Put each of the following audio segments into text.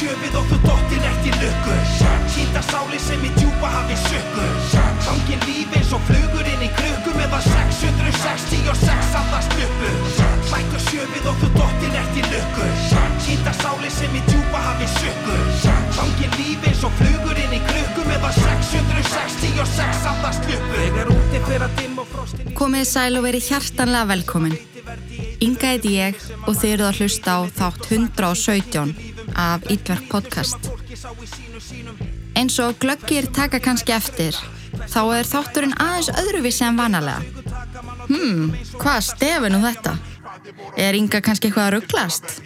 sjöfið þú dottir eftir lukku. Sýta sáli sem í djúpa hafi sökku Gangin líf eins og flugur inn í krukku Meðan 666 andast uppu Bættu sjöfið þú dottir eftir lukku. Sýta sáli sem í djúpa hafi sökku Gangin líf eins og flugur inn í krukku Meðan 666 andast uppu Komið sæl og verið hjartanlega velkomin. Inga heiti ég og þið eruð að hlusta á þátt 117 af Ítverk podcast. Eins og glöggir taka kannski eftir, þá er þátturinn aðeins öðruvísi en vanalega. Hmm, hvað stefi nú þetta? Er Inga kannski eitthvað að rugglast?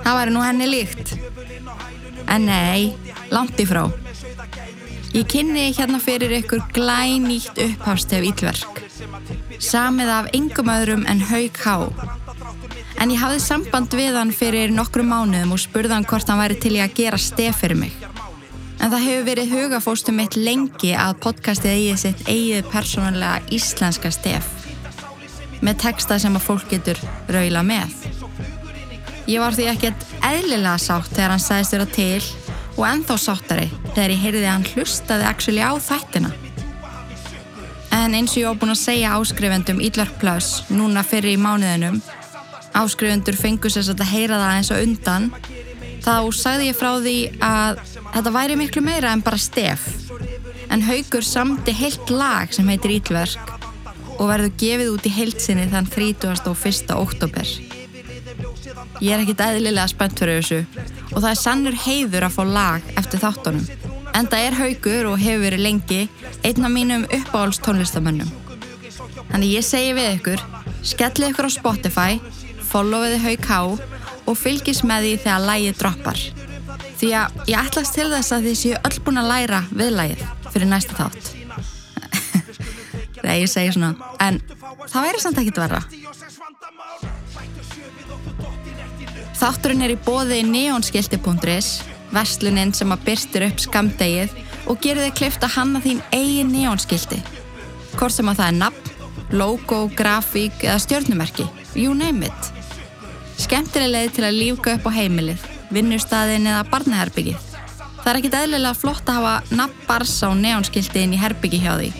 Það væri nú henni líkt. En nei, langt í frá. Ég kynni hérna fyrir ykkur glænýtt upphafstef Ítverk. Samið af yngum öðrum en Haug Há. En ég hafði samband við hann fyrir nokkru mánuðum og spurði hann hvort hann væri til í að gera stef fyrir mig. En það hefur verið hugafóstum mitt lengi að podcastið eigið sitt eigið persónulega íslenska stef. Með texta sem að fólk getur raula með. Ég var því ekkert eðlilega sátt þegar hann sagðist vera til og ennþá sáttari þegar ég heyrði að hann hlustaði actually á þættina. En eins og ég á búin að segja áskrifendum Ítlark Plus núna fyrir í mánuðinum, áskrifendur fengur sér að heyra það eins og undan, þá sagði ég frá því að þetta væri miklu meira en bara stef. En Haugur samti heilt lag sem heitir Ítverk og verður gefið út í heilsinni þann 31. oktober. Ég er ekkit eðlilega spennt fyrir þessu og það er sannur heiður að fá lag eftir þáttunum. Enda er Haugur og hefur verið lengi einn af mínum uppáhalds tónlistamönnum. Þannig ég segi við ykkur, skellið ykkur á Spotify, followiði Haug H og fylgis með því þegar lægið droppar. Því að ég ætlast til þess að þið séu öll búin að læra við lægið fyrir næsta þátt. Nei, ég segi svona, en það væri samt ekkit verra. Þátturinn er í bóði neonskilti.is, versluninn sem að byrstir upp skamdegið og gerir þig klift að hanna þín eigin neonskilti. Hvort sem að það er nafn, logo, grafík eða stjórnumerki, you name it. Skemmtileg leið til að lífga upp á heimilið, vinnustæðin eða barnaherbyggið. Það er ekkit eðlilega flott að hafa nafn bars á neonskiltiðin í herbyggi hjá því.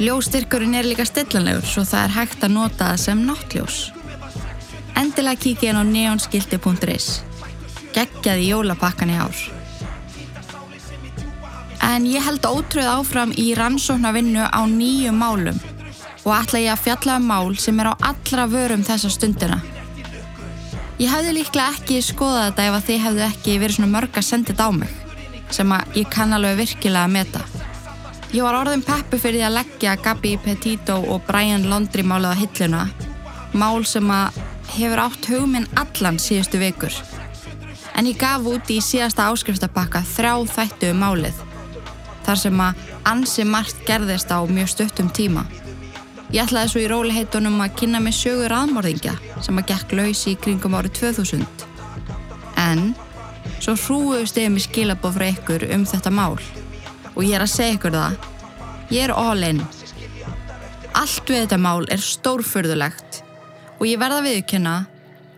Ljóstyrkurinn er líka stillanlegur svo það er hægt að nota það sem náttljós. Endilega kíkja inn á neonskilti.is. Geggjaði jólapakkan í ár. En ég held ótröð áfram í rannsóknarvinnu á nýju málum og ætla ég að fjalla um mál sem er á allra vörum þessa stundina. Ég hefði líklega ekki skoðað þetta ef að þið hefðu ekki verið svona mörg að senda þetta á mig sem að ég kann alveg virkilega að meta. Ég var orðin peppu fyrir því að leggja Gabi Petito og Brian Laundrie málið á hilluna mál sem að hefur átt hugminn allan síðustu vikur. En ég gaf út í síðasta áskriftabakka þrjá þættu um málið þar sem að ansi margt gerðist á mjög stuttum tíma. Ég ætlaði svo í róliheitunum að kynna mig sögur aðmörðingja sem að gekk laus í kringum árið 2000. En svo hrúuðust ég mig skilabóð frá ykkur um þetta mál og ég er að segja ykkur það. Ég er all in. Allt við þetta mál er stórfurðulegt og ég verða viðkynna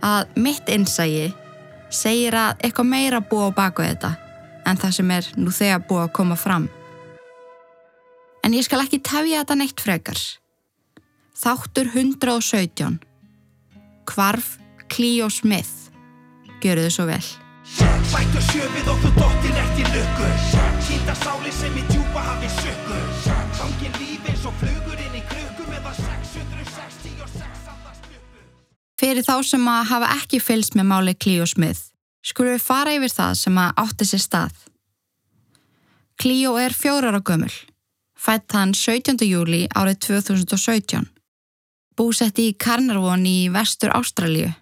að mitt innsægi segir að eitthvað meira búa á baku þetta en það sem er nú þegar búa að koma fram. En ég skal ekki tefja þetta neitt frekar. Þáttur 117. Kvarf Cleo Smith. Þið svo vel. Bættu sjöfið og þú dottir eftir lukku Sýta sáli sem í djúpa hafi sökku Gangin líf eins og flugur inn í krukku Meðan 666 andast uppu Fyrir þá sem að hafa ekki fylst með máli Cleo Smith, skulum við fara yfir það sem að átti sér stað. Cleo er fjórar á gömul, fætt hann 17. júli árið 2017. Búsett í Carnarvon í vestur Ástralíu,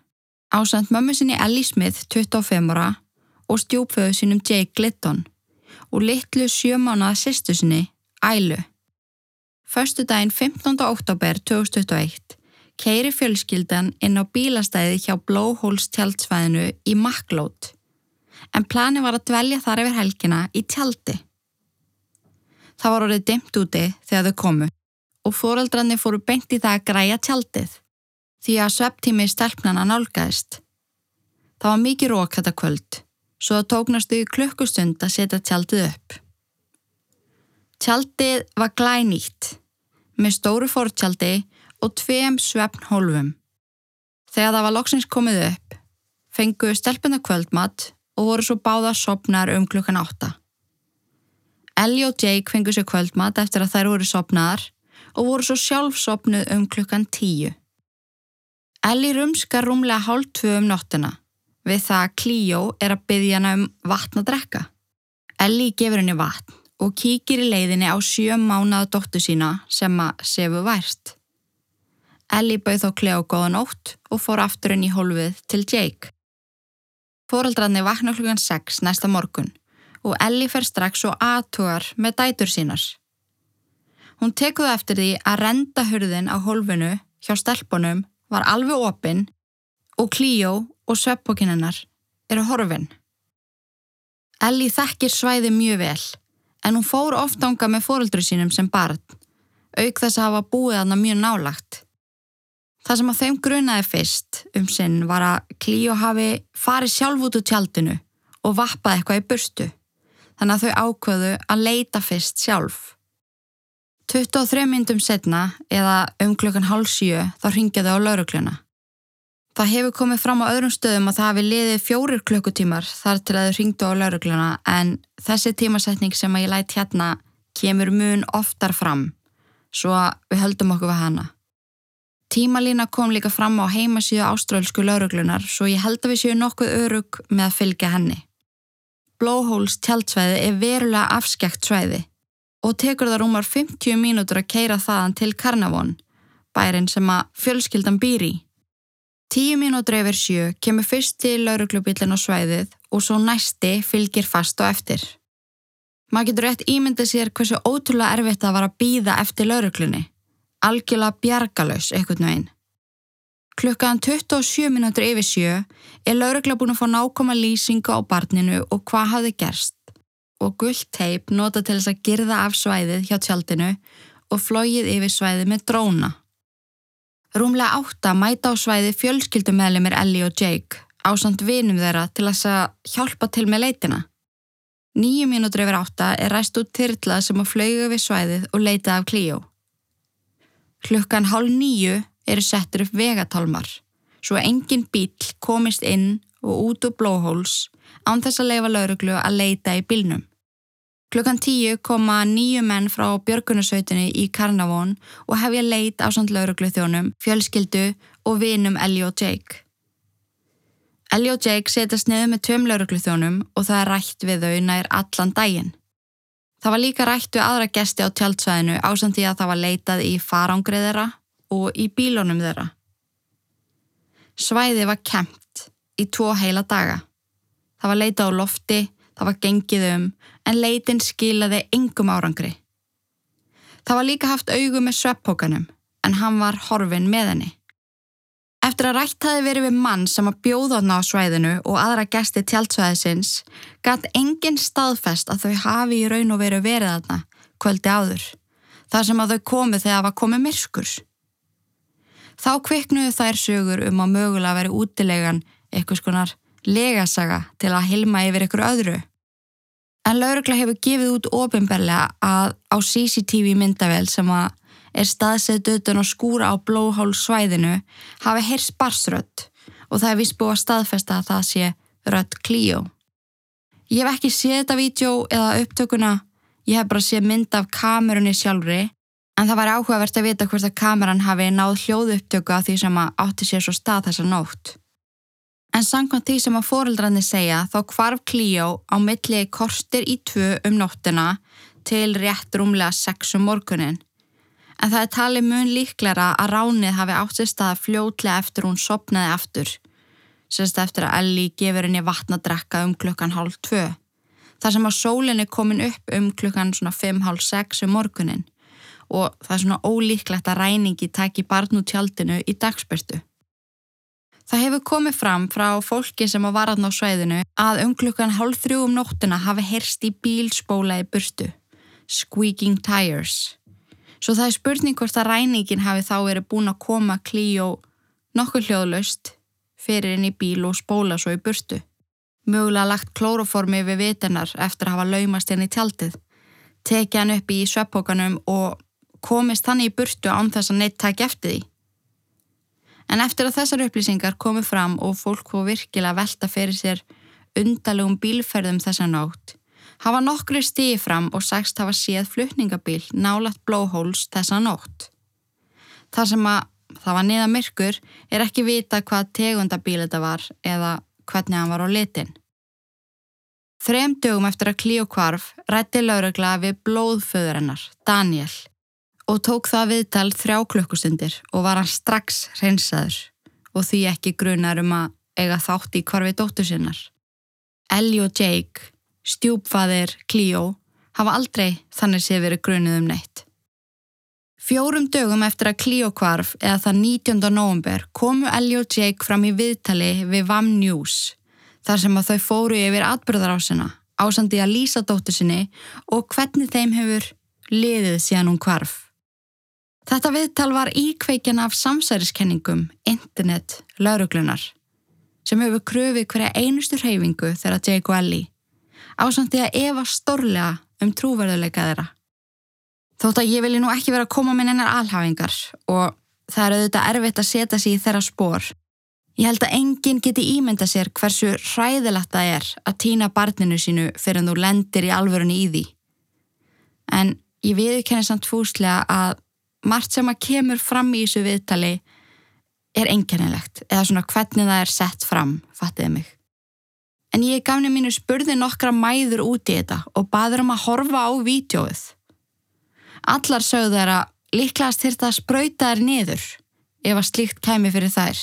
ásand mömmu sinni Ellie Smith 25 ára og stjúpföðu sínum Jake Glitton og litlu sjömánaða sýstu sinni, Ælu. Föstu daginn 15. oktober 2021 keiri fjölskyldan inn á bílastæði hjá Blowholes tjaldsvæðinu í Macklót, en plani var að dvelja þar yfir helgina í tjaldi. Það var orðið dimt úti þegar þau komu og fóraldrarnir fóru beint í það að græja tjaldið, því að svepptími stelpnana nálgæðist. Það var mikið rók þetta kvöld, svo það tóknastu í klukkustund að setja tjaldið upp. Tjaldið var glænýtt með stóru fórtjaldi og tveim svefn hólfum. Þegar það var loksins komið upp, fenguðu stelpuna kvöldmatt og voru svo báða sopnar um klukkan átta. Ellie og Jake fenguðu sér kvöldmatt eftir að þær voru sopnar og voru svo sjálf sopnuð um klukkan tíu. Ellie rumskar rúmlega hálf tvö um nóttina við það að Clio er að byggja hana um vatn að drekka. Ellie gefur henni vatn og kíkir í leiðinni á sjö mánaða dóttu sína sem að sefu værst. Ellie bauð þó Cleo góða nótt og fór aftur inn í hólfið til Jake. Fóraldrarni vakna klukkan 6 næsta morgun og Ellie fer strax og aðtugar með dætur sínar. Hún tekuði eftir því að renda hurðin á hólfinu hjá stelpunum var alveg opinn og Cleo og sveppbókinennar eru horfinn. Ellie þekkir svæði mjög vel en hún fór ofta ánga með fóröldru sínum sem barn, auk þess að hafa búið aðna mjög nálagt. Það sem að þeim grunaði fyrst um sinn var að Clio hafi farið sjálf út úr tjaldinu og vappaði eitthvað í burstu, þannig að þau ákvöðu að leita fyrst sjálf. 23 myndum setna, eða um klukkan hálf sjö, þá ringjaði á laurugluna. Það hefur komið fram á öðrum stöðum að það hafi liðið fjórir klukkutímar þar til að þau ringdu á laurugluna en þessi tímasetning sem ég lætt hérna kemur mun oftar fram svo við höldum okkur við hana. Tímalína kom líka fram á heimasíðu ástrálsku lauruglunar svo ég held að við séum nokkuð örug með að fylgja henni. Blowholes tjaldsvæði er verulega afskjækt svæði og tekur það rúmar 50 mínútur að keira þaðan til Karnavón, bærin sem að fjölskyldan býr í. Tíu mínútur yfir sjö kemur fyrsti lauruglubillin á svæðið og svo næsti fylgir fast og eftir. Maður getur rétt ímyndið sér hversu ótrúlega erfitt það var að býða eftir lauruglunni. Algjörlega bjargalös eitthvað nögin. Klukkaðan 27 mínútur yfir sjö er laurugla búin að fá nákoma lýsingu á barninu og hvað hafði gerst og gullt teip nota til þess að girða af svæðið hjá tjaldinu og flóið yfir svæðið með dróna. Rúmlega átta mæta á svæði fjölskyldumæðlimir Ellie og Jake ásand vinum þeirra til að hjálpa til með leitina. Nýju mínútur yfir átta er ræst út þyrla sem að flauga við svæðið og leita af Clio. Klukkan hálf nýju eru settur upp vegatálmar svo engin bíl komist inn og út úr blowholes án þess að leifa lauruglu að leita í bílnum. Klukkan tíu koma nýju menn frá Björgunarsveitinni í Karnavón og hefja leit á samt lauruglu þjónum, fjölskyldu og vinum Ellie og Jake. Ellie og Jake setjast niður með tveim lauruglu þjónum og það er rætt við þau nær allan daginn. Það var líka rætt við aðra gesti á tjaldsvæðinu ásamt því að það var leitað í farangrið þeirra og í bílónum þeirra. Svæði var kempt í tvo heila daga. Það var leitað á lofti, það var gengið um en leitin skilaði engum árangri. Það var líka haft augu með sveppókanum, en hann var horfin með henni. Eftir að rætt hafi verið við mann sem að bjóða hann á svæðinu og aðra gesti tjaldsvæðisins, gæt engin staðfest að þau hafi í raun og veru verið þarna kvöldi áður, þar sem að þau komið þegar það var komið myrskurs. Þá kviknuðu þær sögur um að mögulega veri útilegan eitthvað skonar legasaga til að hilma yfir ykkur öðru. En laurugla hefur gefið út ofinberlega að á CCTV myndavel sem að er staðsett utan og skúra á blóhál svæðinu hafi heyrs barsrött og það er vist búið að staðfesta að það sé rött klíó. Ég hef ekki séð þetta vídeo eða upptökuna, ég hef bara séð mynd af kamerunni sjálfri en það var áhugavert að vita hvort að kameran hafi náð hljóðu upptöku af því sem að átti sér svo stað þessa nótt. En sangkvæmt því sem að fóreldrarnir segja þá kvarf Clio á milli korstir í tvö um nóttina til rétt rúmlega sexum morgunin. En það er talið mun líklæra að ránið hafi átt sér stað fljótlega eftir hún sopnaði aftur. Sérst eftir að Ellie gefur henni vatna að drekka um klukkan hálf tvö. Það sem að sólinn er komin upp um klukkan svona 5-6 um morgunin og það er svona ólíklegt að ræningi taki barn út tjaldinu í dagsbyrtu. Það hefur komið fram frá fólki sem var aðná svæðinu að um klukkan hálf þrjú um nóttina hafi herst í bílspóla í burtu. Squeaking tires. Svo það er spurning hvort að ræningin hafi þá verið búin að koma klíó nokkuð hljóðlaust fyrir inn í bíl og spóla svo í burtu. mögulega lagt klóroformi við vitennar eftir að hafa laumast henni í tjaldið, tekið hann upp í sveppókanum og komist hann í burtu án þess að neitt takk eftir því. En eftir að þessar upplýsingar komu fram og fólk fór virkilega velta fyrir sér undalegum bílferðum þessa nótt, hafa nokkru stíði fram og sagst hafa séð flutningabíl nálagt blóhóls þessa nótt. Það sem að það var niða myrkur er ekki vita hvað tegundabíl þetta var eða hvernig hann var á litin. Þrem dögum eftir að Klíó kvarf rætti laurugla við blóðföður hennar, Daniel, og tók það viðtal þrjá klukkustundir og var hann strax hreinsaður og því ekki grunar um að eiga þátt í kvarfi dóttur sinnar. Ellie og Jake, stjúpfaðir Klíó, hafa aldrei þannig sé verið grunuð um neitt. Fjórum dögum eftir að Clio kvarf eða það 19. november komu Ellie og Jake fram í viðtali við VAM News þar sem að þau fóru yfir atbyrðarásina ásandi að lýsa dóttu sinni og hvernig þeim hefur liðið síðan hún kvarf. Þetta viðtal var íkveikin af samsæriskenningum, internet, lauruglunar sem hefur kröfið hverja einustu hreyfingu þegar Jake og Ellie ásandi að Eva stórlega um trúverðuleika þeirra. Þótt að ég vilji nú ekki vera að koma með nennar alhafingar og það er auðvitað erfitt að setja sér í þeirra spór. Ég held að enginn geti ímynda sér hversu hræðilegt það er að týna barninu sínu fyrir að þú lendir í alvörunni í því. En ég viðkenni samt fúslega að margt sem að kemur fram í þessu viðtali er enginnilegt eða svona hvernig það er sett fram, fattiði mig. En ég gafni mínu spurði nokkra mæður út í þetta og baður um að horfa á vídjóið. Allar sögðu þær að líklegast þyrta að spröyta þær niður ef að slíkt kæmi fyrir þær.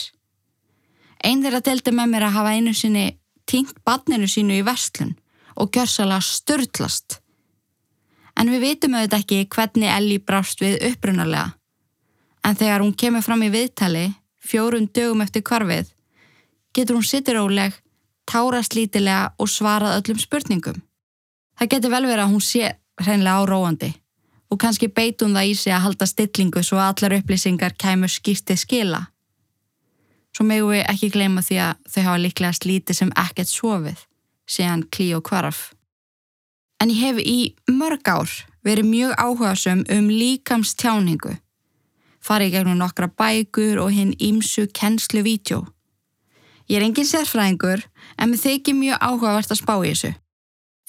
Einn þeirra deldi með mér að hafa einu sinni týnt badninu sínu í verslun og gjörsalega störtlast. En við vitum auðvitað ekki hvernig Ellie brást við upprunarlega. En þegar hún kemur fram í viðtali, fjórun dögum eftir kvarfið, getur hún sittir óleg, tárast lítilega og svarað öllum spurningum. Það getur vel verið að hún sé hreinlega áróandi og kannski beitum það í sig að halda stillingu svo að allar upplýsingar kæmur skýrtið skila. Svo megu við ekki gleyma því að þau hafa líklega slítið sem ekkert sofið, séðan klí og kvarf. En ég hef í mörg ár verið mjög áhugasum um líkams tjáningu. Farið gegnum nokkra bækur og hinn ímsu kennslu vídjó. Ég er engin sérfræðingur en mér þykir mjög áhugavert að spá í þessu.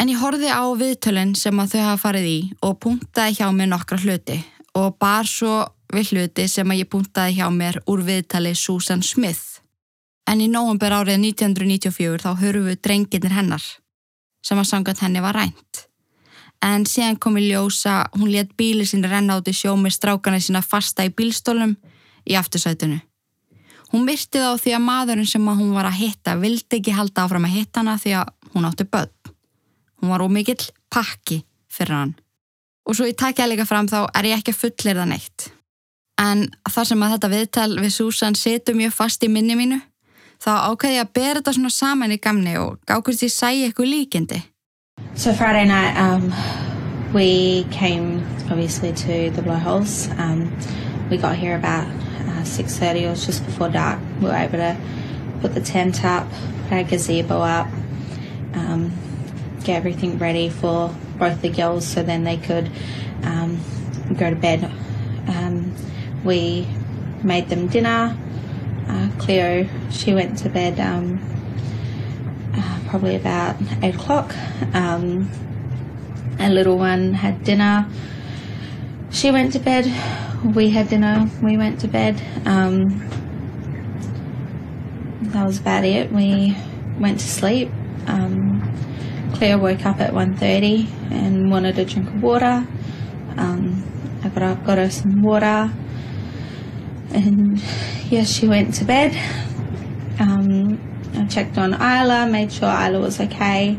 En ég horfið á viðtölinn sem að þau hafa farið í og punktaði hjá mér nokkra hluti og bar svo við hluti sem að ég punktaði hjá mér úr viðtali Susan Smith. En í nógumber árið 1994 þá höfum við drenginir hennar sem að sangat henni var rænt. En síðan kom í ljósa, hún let bíli sinni renna át í sjó með strákana sína fasta í bílstólum í aftursætunu. Hún myrti þá því að maðurinn sem að hún var að hitta vildi ekki halda áfram að hitta hana því að hún átti börn. Hún var ómikill pakki fyrir hann. Og svo ég takja líka fram þá er ég ekki að fullir það neitt. En þar sem að þetta viðtal við Susan setur mjög fast í minni mínu, þá ákveði ég að bera þetta svona saman í gamni og ég sæi eitthvað líkindi. So Friday night um, we came obviously to the blowholes. Um, we got here about uh, 6.30, it was just before dark. We were able to put the tent up, put our gazebo up, um, get everything ready for both the girls so then they could um, go to bed. Um, we made them dinner. Uh, Cleo, she went to bed um, uh, probably about 8 o'clock. Um, a little one had dinner. She went to bed. We had dinner. We went to bed. Um, that was about it. We went to sleep. Um, Claire woke up at 1.30 and wanted a drink of water. Um, I got up, got her some water, and yeah, she went to bed. Um, I checked on Isla, made sure Isla was okay.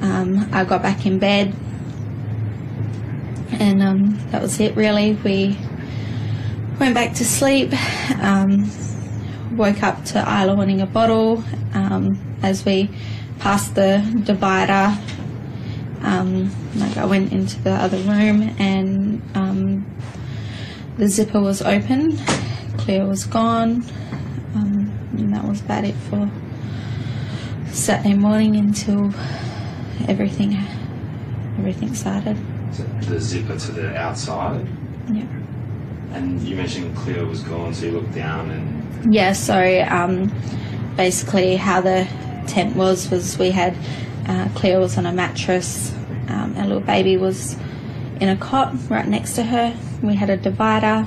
Um, I got back in bed, and um, that was it really. We went back to sleep. Um, woke up to Isla wanting a bottle um, as we passed the divider. Um, like I went into the other room and um, the zipper was open, Claire was gone, um, and that was about it for Saturday morning until everything everything started. So the zipper to the outside, Yeah. and you mentioned Cleo was gone, so you looked down and Yeah, so um, basically how the tent was was we had uh, Cleo was on a mattress, um, our little baby was in a cot right next to her. We had a divider,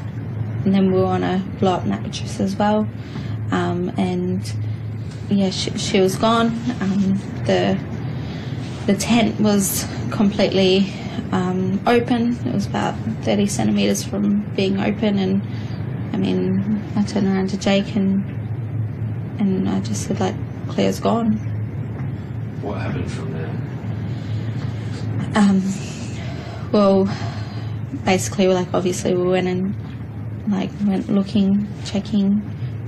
and then we were on a blow up mattress as well. Um, and yeah, she, she was gone. Um, the the tent was completely um, open. It was about 30 centimeters from being open, and I mean, I turned around to Jake and and I just said like, Claire's gone. what happened from there? Um, well, basically, like obviously we went and like went looking, checking,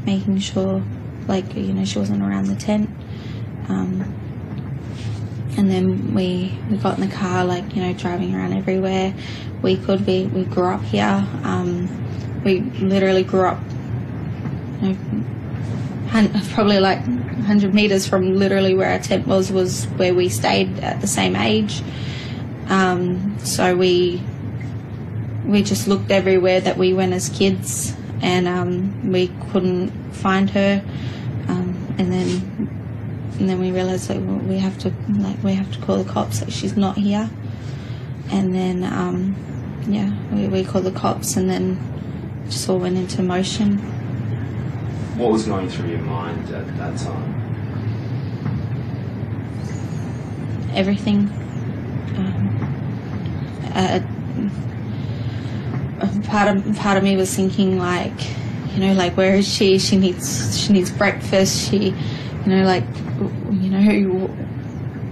making sure like you know she wasn't around the tent. Um, and then we we got in the car, like you know, driving around everywhere we could. We we grew up here. Um, we literally grew up, you know, probably like 100 meters from literally where our tent was was where we stayed at the same age. Um, so we we just looked everywhere that we went as kids, and um, we couldn't find her. Um, and then and then we realized like well, we have to like we have to call the cops. Like she's not here. And then um, yeah, we, we called the cops, and then just all went into motion. What was going through your mind at that time? everything. Um, uh, part of part of me was thinking like, you know, like where is she? She needs she needs breakfast. She, you know, like, you know,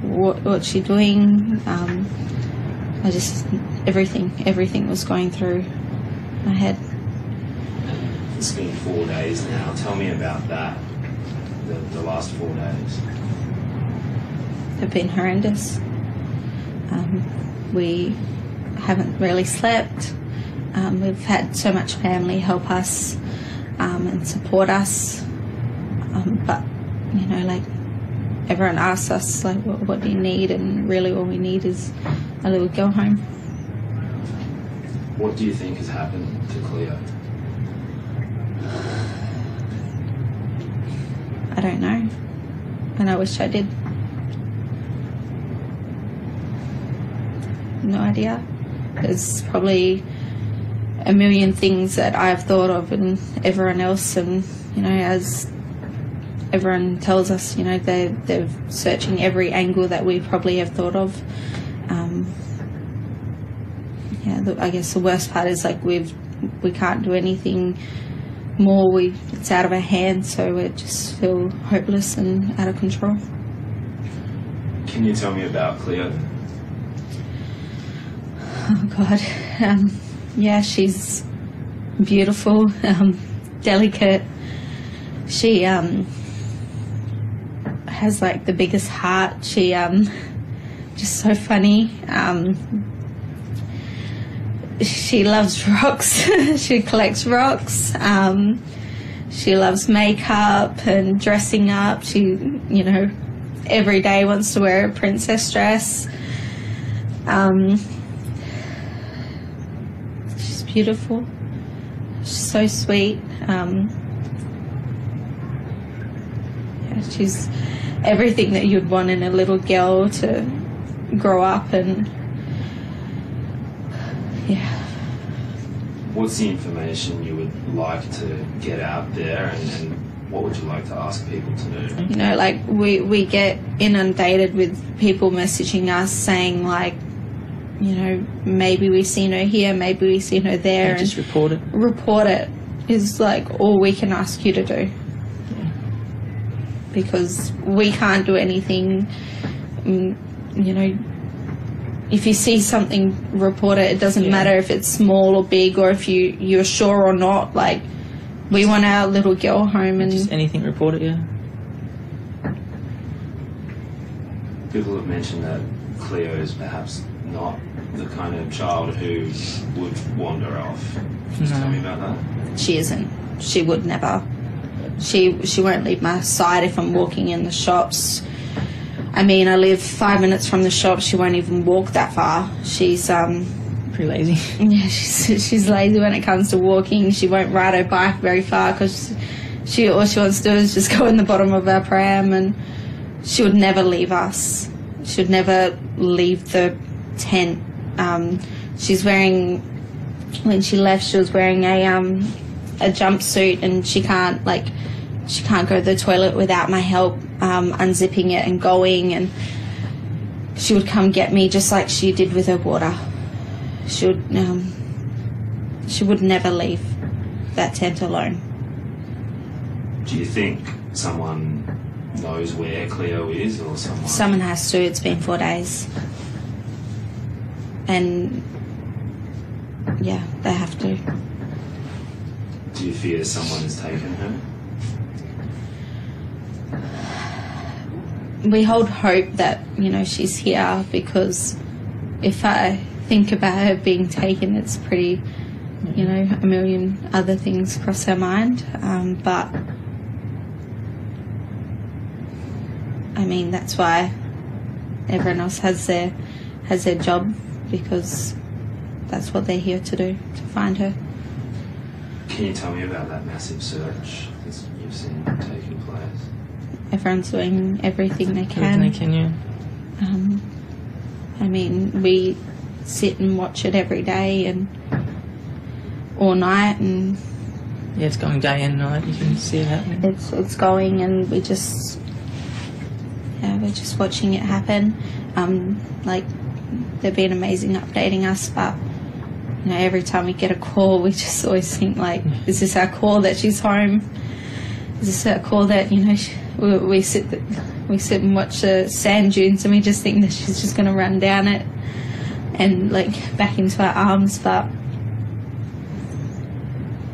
what what's she doing? Um, I just everything everything was going through my head. It's been four days now. Tell me about that. The, the last four days. have been horrendous. Um, we haven't really slept. Um, we've had so much family help us um, and support us, um, but you know, like everyone asks us, like, what, what do you need? And really, all we need is a little go home. What do you think has happened to Cleo? I don't know, and I wish I did. No idea. There's probably a million things that I've thought of, and everyone else, and you know, as everyone tells us, you know, they they're searching every angle that we probably have thought of. Um, yeah, I guess the worst part is like we've we can't do anything more. We it's out of our hands, so we just feel hopeless and out of control. Can you tell me about Cleo? Oh God, um, yeah, she's beautiful, um, delicate. She um, has like the biggest heart. She um, just so funny. Um, she loves rocks. she collects rocks. Um, she loves makeup and dressing up. She, you know, every day wants to wear a princess dress. Um, beautiful. She's so sweet. Um, yeah, she's everything that you'd want in a little girl to grow up and yeah. What's the information you would like to get out there, and, and what would you like to ask people to do? You know, like we we get inundated with people messaging us saying like, you know, maybe we've seen her here, maybe we've seen her there, Yeah, and just report it. report it is like all we can ask you to do. Because we can't do anything. Mm, You know, if you see something, report it. It doesn't Yeah. matter if it's small or big, or if you you're sure or not. Like, we want our little girl home, and Just anything, report it, yeah. People have mentioned that Cleo is perhaps not the kind of child who would wander off. Just No. tell me about that. she isn't. She would never. She she won't leave my side if I'm walking in the shops. I mean, I live five minutes from the shop. She won't even walk that far. She's um, Pretty lazy. yeah, she's she's lazy when it comes to walking. She won't ride her bike very far because she all she wants to do is just go in the bottom of her pram, and she would never leave us. She would never leave the tent. Um, she's wearing when she left, she was wearing a um a jumpsuit, and she can't like she can't go to the toilet without my help um, unzipping it and going and she would come get me just like she did with her water. She would um, she would never leave that tent alone. Do you think someone knows where Cleo is, or someone? someone has to. It's been four days and yeah they have to Do you fear someone has taken her? we hold hope that you know she's here because if I think about her being taken, it's pretty, you know, a million other things cross her mind. Um, but I mean, that's why everyone else has their has their job because that's what they're here to do to find her. Can you tell me about that massive search that you've seen taking place? Everyone's doing everything they can. Everything they can, yeah. Um, I mean, we sit and watch it every day and all night, and Yeah, it's going day and night. You can see it happening. it's it's going, and we just yeah, we're just watching it happen. Um, like they've been amazing updating us, but you know, every time we get a call, we just always think like, is this our call that she's home? Is this our call that you know she, we, we sit we sit and watch the sand dunes, and we just think that she's just going to run down it and like back into our arms, but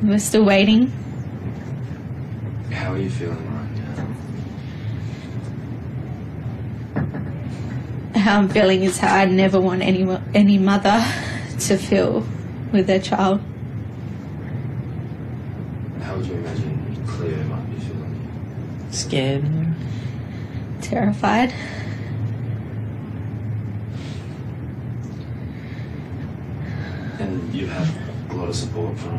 we're still waiting. How are you feeling right now? how I'm feeling is how I never want any any mother to feel with their child. How would you imagine Cleo might be feeling? Scared. Terrified. And you have a lot of support from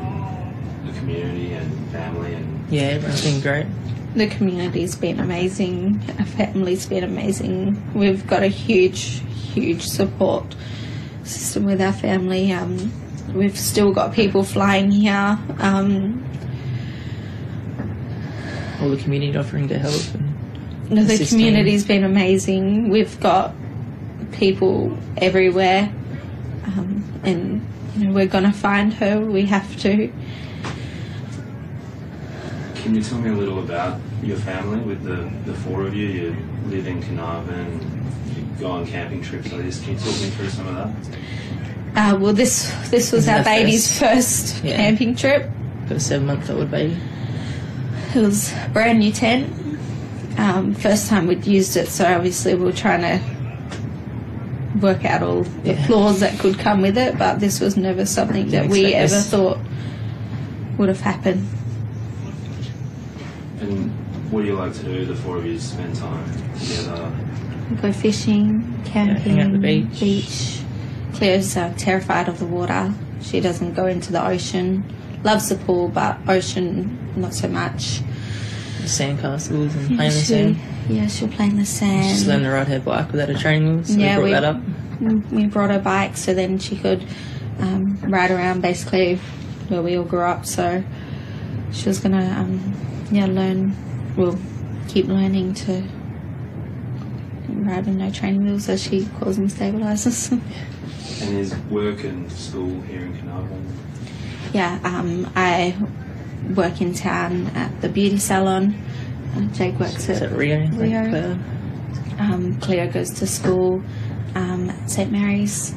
the community and family and Yeah, everyone's been great. The community's been amazing. Our family's been amazing. We've got a huge, huge support system with our family. Um, we've still got people flying here. Um, All the community offering to help. And No, the assisting. community's been amazing. We've got people everywhere, um, and you know we're gonna find her. We have to. Can you tell me a little about your family with the, the four of you? You live in Carnarvon, you go on camping trips like this. Can you talk me through some of that? Uh, well, this this was our our baby's first Yeah. camping trip. got a seven month old baby. It was a brand new tent. Um, first time we'd used it, so obviously we were trying to work out all the Yeah. flaws that could come with it. But this was never something that we expect ever thought would have happened. And what do you like to do, the four of you, spend time together? go fishing, camping, hang out at the beach. beach. Claire's uh, terrified of the water. She doesn't go into the ocean. Loves the pool, but ocean not so much. Sand castles and Yeah, playing the sand. Yeah, she'll play in the Just learned to ride her bike without a training wheel, so Yeah, we we- brought that up. We brought her bike so then she could um, ride around basically where we all grew up. So she was gonna, um, yeah, learn. Well, keep learning to ride with no training wheels, as she calls them, stabilizers. And is work and school here in Carnarvon? Yeah, um, I work in town at the beauty salon. Uh, Jake works Is at it Rio? Like Rio. Claire? um, Cleo goes to school um, at St Mary's.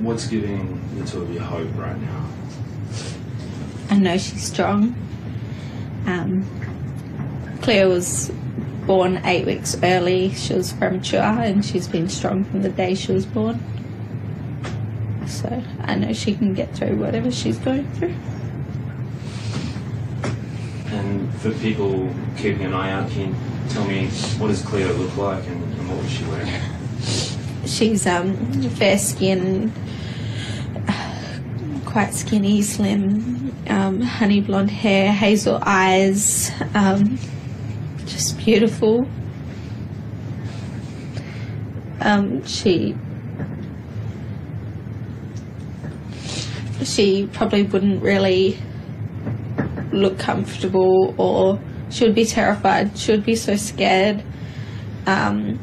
What's giving the two of you hope right now? I know she's strong. Um, Cleo was born eight weeks early. She was premature, and she's been strong from the day she was born. So I know she can get through whatever she's going through. And for people keeping an eye out, can Tell me, what does Cleo look like and, and what was she wearing? She's um, fair skinned, quite skinny, slim, um, honey blonde hair, hazel eyes, um, just beautiful. Um, she she probably wouldn't really look comfortable or she would be terrified. She would be so scared. Um,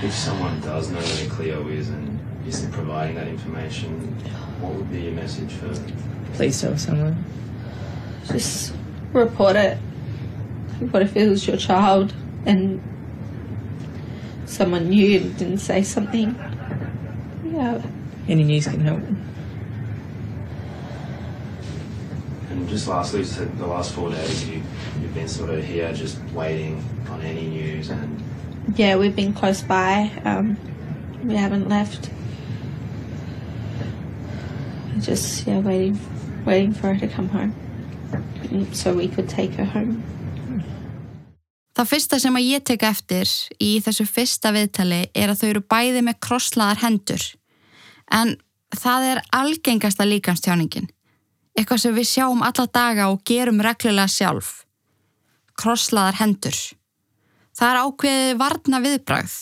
If someone does know where Cleo is and isn't providing that information, what would be your message for Please tell someone. just report it. What if it was your child and someone knew and didn't say something? Yeah. Any news can help. And just lastly, you said the last four days you, you've been sort of here just waiting on any news and Yeah, we've been close by. Um, we haven't left. Just yeah, waiting, waiting for her to come home, so we could take her home. Það fyrsta sem að ég tek eftir í þessu fyrsta viðtali er að þau eru bæði með krosslaðar hendur. En það er algengasta líkamstjáningin. Eitthvað sem við sjáum alla daga og gerum reglulega sjálf. Krosslaðar hendur. Það er ákveðið varna viðbragð.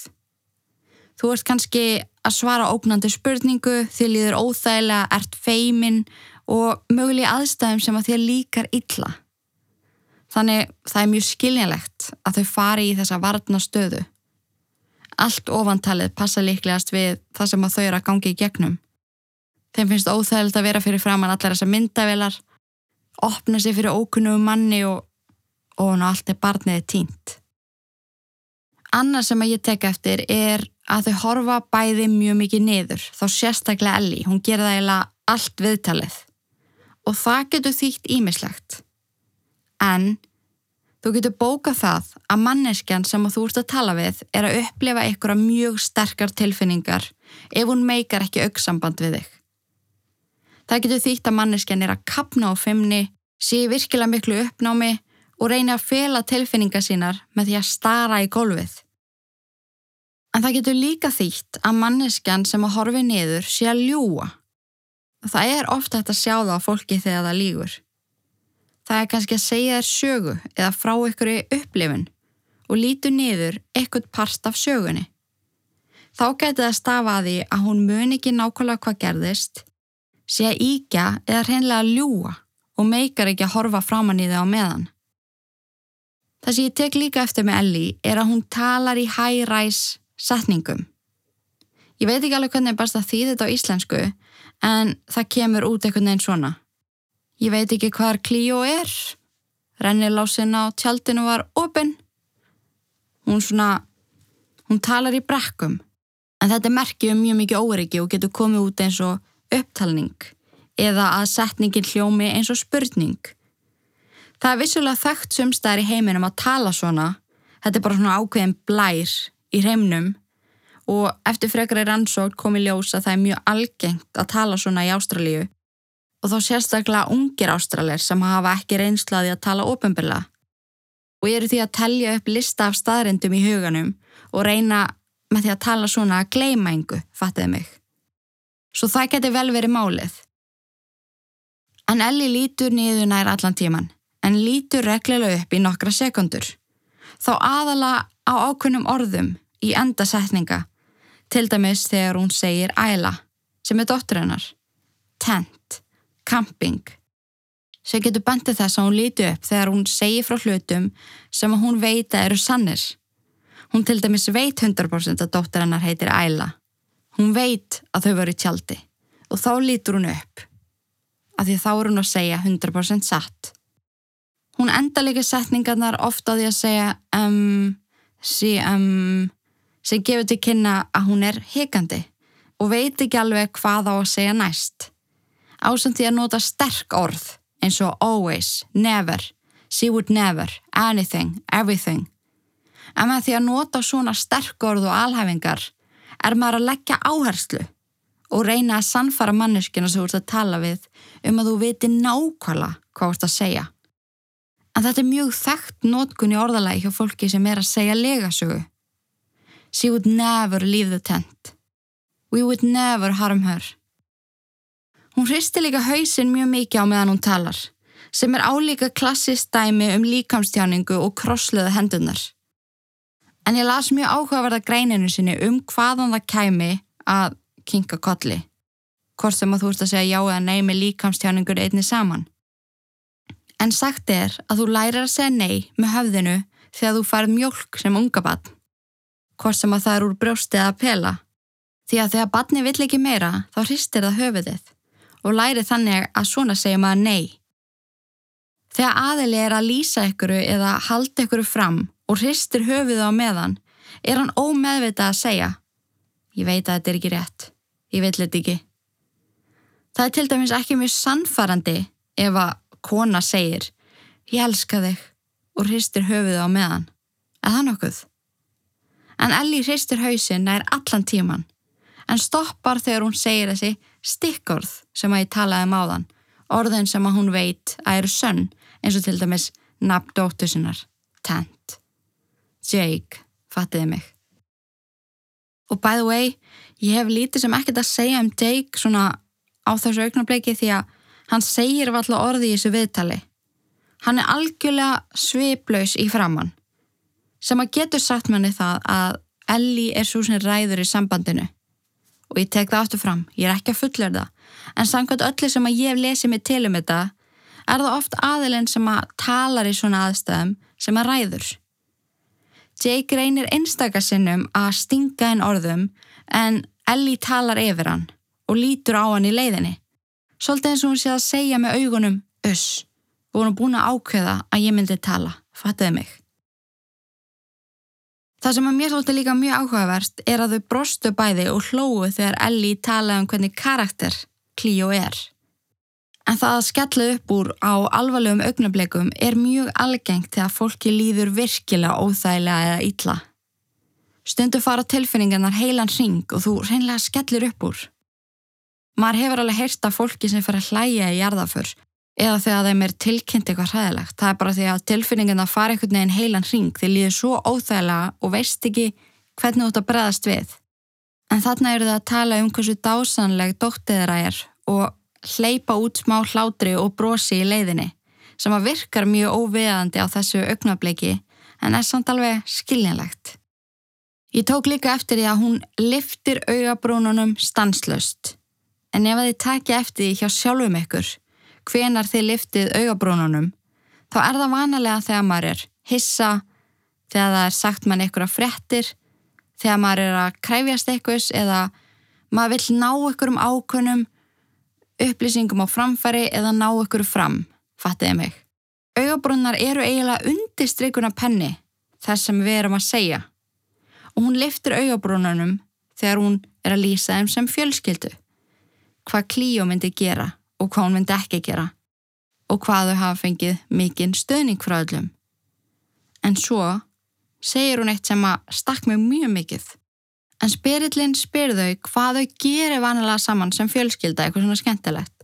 Þú ert kannski að svara ógnandi spurningu, þið líður óþægilega, ert feimin og mögulega aðstæðum sem að þér líkar illa. Þannig það er mjög skiljanlegt að þau fari í þessa varna stöðu. Allt ofantalið passa líklegast við það sem að þau eru að gangi í gegnum. Þeim finnst óþægilegt að vera fyrir framann allar þessar myndavelar, opna sig fyrir ókunnum manni og, og ná allt er barniði tínt. Annað sem að ég tek eftir er að þau horfa bæði mjög mikið niður, þá sérstaklega Ellie, hún gera það eiginlega allt viðtalið. Og það getur þýtt ímislegt. En þú getur bókað það að manneskjan sem þú ert að tala við er að upplifa einhverja mjög sterkar tilfinningar ef hún meikar ekki auksamband við þig. Það getur þýtt að manneskjan er að kapna á fimmni, sé virkilega miklu uppnámi og reyna að fela tilfinningar sínar með því að stara í gólfið. En það getur líka þýtt að manneskjan sem að horfi niður sé að ljúa. Það er ofta hægt að sjá það á fólki þegar það lígur. Það er kannski að segja þér sögu eða frá ykkur í upplifun og lítu niður ekkert part af sögunni. Þá geti það stafa að hún mun ekki nákvæmlega hvað gerðist, sé að íkja eða hreinlega að ljúa og meikar ekki að horfa framann í þau á meðan. Það sem ég tek líka eftir með Ellie er að hún talar í high-rise setningum. Ég veit ekki alveg hvernig er best að þýða þetta á íslensku en það kemur út einhvern veginn svona. Ég veit ekki hvar Clio er. Rennilásin á tjaldinu var opinn. Hún svona, hún talar í brekkum. En þetta er merkið um mjög mikið óryggi og getur komið út eins og upptalning eða að setningin hljómi eins og spurning. Það er vissulega þekkt sumstæðir í heiminum að tala svona. Þetta er bara svona ákveðin blær í heimnum og eftir frekar er rannsók komið ljós að það er mjög algengt að tala svona í Ástralíu og þá sérstaklega ungir ástralir sem hafa ekki reynslaði að tala ofinbilla. Og ég eru því að telja upp lista af staðrindum í huganum og reyna með því að tala svona að gleima engu, fattiði mig. Svo það geti vel verið málið. En Elli lítur niður nær allan tíman, en lítur reglulega upp í nokkra sekundur. Þá aðala á ákunnum orðum í endasetninga, til dæmis þegar hún segir æla, sem er dóttur hennar, tent, camping, sem getur bandið þess að hún líti upp þegar hún segir frá hlutum sem hún veit að eru sannir. Hún til dæmis veit 100% að dóttur hennar heitir æla. Hún veit að þau voru í tjaldi og þá lítur hún upp, af því þá er hún að segja 100% satt. Hún enda líka setningarnar ofta á því að segja um, sí, um, sem gefur til kynna að hún er hikandi og veit ekki alveg hvað á að segja næst. Ásamt því að nota sterk orð eins og always, never, she would never, anything, everything. En með því að nota svona sterk orð og alhæfingar er maður að leggja áherslu og reyna að sannfara manneskina sem þú ert að tala við um að þú viti nákvæmlega hvað þú ert að segja. En þetta er mjög þekkt nótkun í orðalagi hjá fólki sem er að segja legasögu. She would never leave the tent. We would never harm her. Hún hristi líka hausin mjög mikið á meðan hún talar, sem er álíka klassist dæmi um líkamstjáningu og krossluða hendunar. En ég las mjög áhugaverða greininu sinni um hvaðan það kæmi að kinka kolli. Hvort sem að þú ert að segja já eða nei með líkamstjáningur einni saman. En sagt er að þú lærir að segja nei með höfðinu þegar þú færð mjölk sem unga barn. Hvort sem að það er úr brjósti eða pela. Því að þegar barni vill ekki meira þá hristir það höfuðið og læri þannig að svona segja maður nei. Þegar aðili er að lýsa ykkuru eða halda ykkuru fram og hristir höfuðið á meðan er hann ómeðvitað að segja Ég veit að þetta er ekki rétt. Ég veit þetta ekki. Það er til dæmis ekki mjög sannfarandi ef að kona segir ég elska þig og hristir höfuðu á meðan. Eða nokkuð? En Ellie hristir hausin nær allan tíman en stoppar þegar hún segir þessi stikkorð sem að ég talaði um áðan orðin sem að hún veit að eru sönn eins og til dæmis nafn dóttu sinnar, Tent. Jake, fattiði mig. Og by the way, ég hef lítið sem ekkert að segja um Jake svona á þessu auknarbleiki því að hann segir alltaf orði í þessu viðtali. Hann er algjörlega sviplaus í framann. Sem að getur sagt manni það að Ellie er svo sem ræður í sambandinu. Og ég tek það áttu fram, ég er ekki að fullera það. En samkvæmt öllu sem að ég hef lesið mig til um þetta, er það oft aðilinn sem að talar í svona aðstæðum sem að ræður. Jake reynir einstakasinnum að stinga henn orðum en Ellie talar yfir hann og lítur á hann í leiðinni. Svolítið eins og hún sé að segja með augunum Öss, voru hún búin að ákveða að ég myndi tala, fattuði mig. Það sem að mér svolítið líka mjög áhugaverst er að þau brostu bæði og hlóðu þegar Ellie talaði um hvernig karakter Clio er. En það að skella upp úr á alvarlegum augnableikum er mjög algengt þegar fólki líður virkilega óþægilega eða ítla. Stundu fara tilfinningarnar heilan ring og þú reynlega skellir upp úr. Maður hefur alveg heyrst af fólki sem fer að hlæja í jarðaför eða þegar þeim er tilkynnt eitthvað hræðilegt. Það er bara því að tilfinningarna fara einhvern veginn heilan ring því líður svo óþægilega og veist ekki hvernig þú ert að breðast við. En þarna eru það að tala um hversu dásanleg dóttið þeirra er og hleypa út smá hlátri og brosi í leiðinni sem að virkar mjög óviðandi á þessu augnabliki en er samt alveg skiljanlegt. Ég tók líka eftir því að hún liftir augabrúnunum stanslöst en ef þið takja eftir hjá sjálfum ykkur hvenar þið liftið augabrúnunum þá er það vanalega þegar maður er hissa, þegar það er sagt mann ykkur að frettir, þegar maður er að kræfjast ykkurs eða maður vill ná ykkur um ákunum, upplýsingum á framfæri eða ná ykkur fram, fattiði mig. Augabrúnar eru eiginlega undir streikuna penni þess sem við erum að segja og hún liftir augabrúnunum þegar hún er að lýsa þeim sem fjölskyldu. Hvað Klíó myndi gera og hvað hún myndi ekki gera og hvað þau hafa fengið mikinn stöðning frá öllum. En svo segir hún eitt sem að stakk mig mjög mikið. En spirillin spyr þau hvað þau gerir vanilega saman sem fjölskylda eitthvað svona skemmtilegt.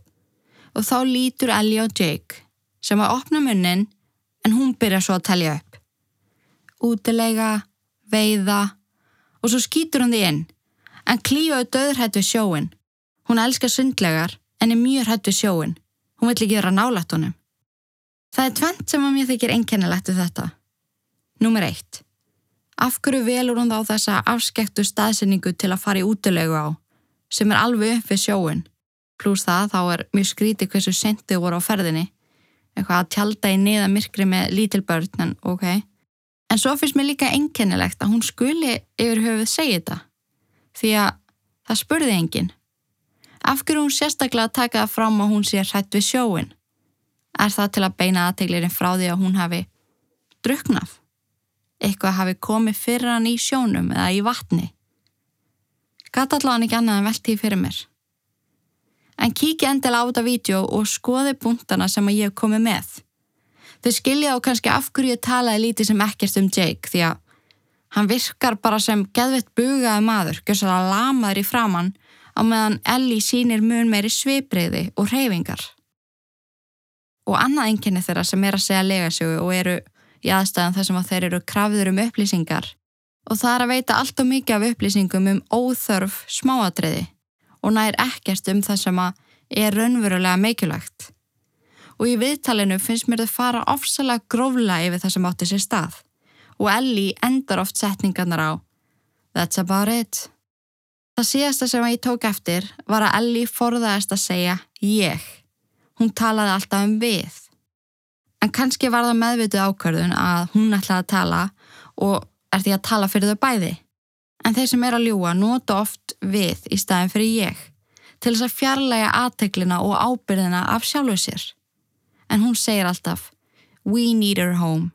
Og þá lítur Ellie og Jake sem að opna munnin en hún byrja svo að telja upp. Útilega, veiða og svo skýtur hún því inn. En er döðrætt við sjóin. Hún elskar sundlegar en er mjög hrættu sjóin. Hún vill ekki vera nálætt honum. Það er tvent sem að mér þykir einkennilegt við þetta. Númer eitt. Af hverju velur hún þá þessa afskektu staðsendingu til að fara í útilegu á, sem er alveg upp við sjóin. Plús það þá er mjög skrítið hversu sendið voru á ferðinni. Eitthvað að tjálta í niða myrkri með lítil börn, en ok. En svo finnst mér líka einkennilegt að hún skuli yfir höfuð segja þetta. Því að það spurði enginn. Af hverju hún sérstaklega að taka það fram að hún sé hrætt við sjóin? Er það til að beina aðteglirinn frá því að hún hafi druknaf? Eitthvað hafi komið fyrir hann í sjónum eða í vatni? Gata allavega ekki annað en velti fyrir mér. En kíki endil á þetta vídeo og skoði búntana sem ég hef komið með. Þau skilja á kannski af hverju ég talaði lítið sem ekkert um Jake því að hann virkar bara sem geðvett bugaði maður, að lamaður í framann á meðan Ellie sínir mun meiri svipriði og reyfingar. og annað enginni þeirra sem er að segja legasögu og eru í aðstæðan þar sem að þeir eru krafður um upplýsingar og það er að veita allt og mikið af upplýsingum um óþörf smáadriði og nær ekkert um það sem að er raunverulega meikilvægt. Og í viðtalinu finnst mér þau fara ofsalega grófla yfir það sem átti sér stað og Ellie endar oft setningarnar á That's about it. Það síðasta sem ég tók eftir var að Ellie forðaðist að segja ég. Hún talaði alltaf um við. En kannski var það meðvituð ákvörðun að hún ætlaði að tala og er því að tala fyrir þau bæði. En þeir sem er að ljúa nota oft við í staðin fyrir ég til þess að fjarlæga aðteglina og ábyrðina af sjálfu sér. En hún segir alltaf We need her home.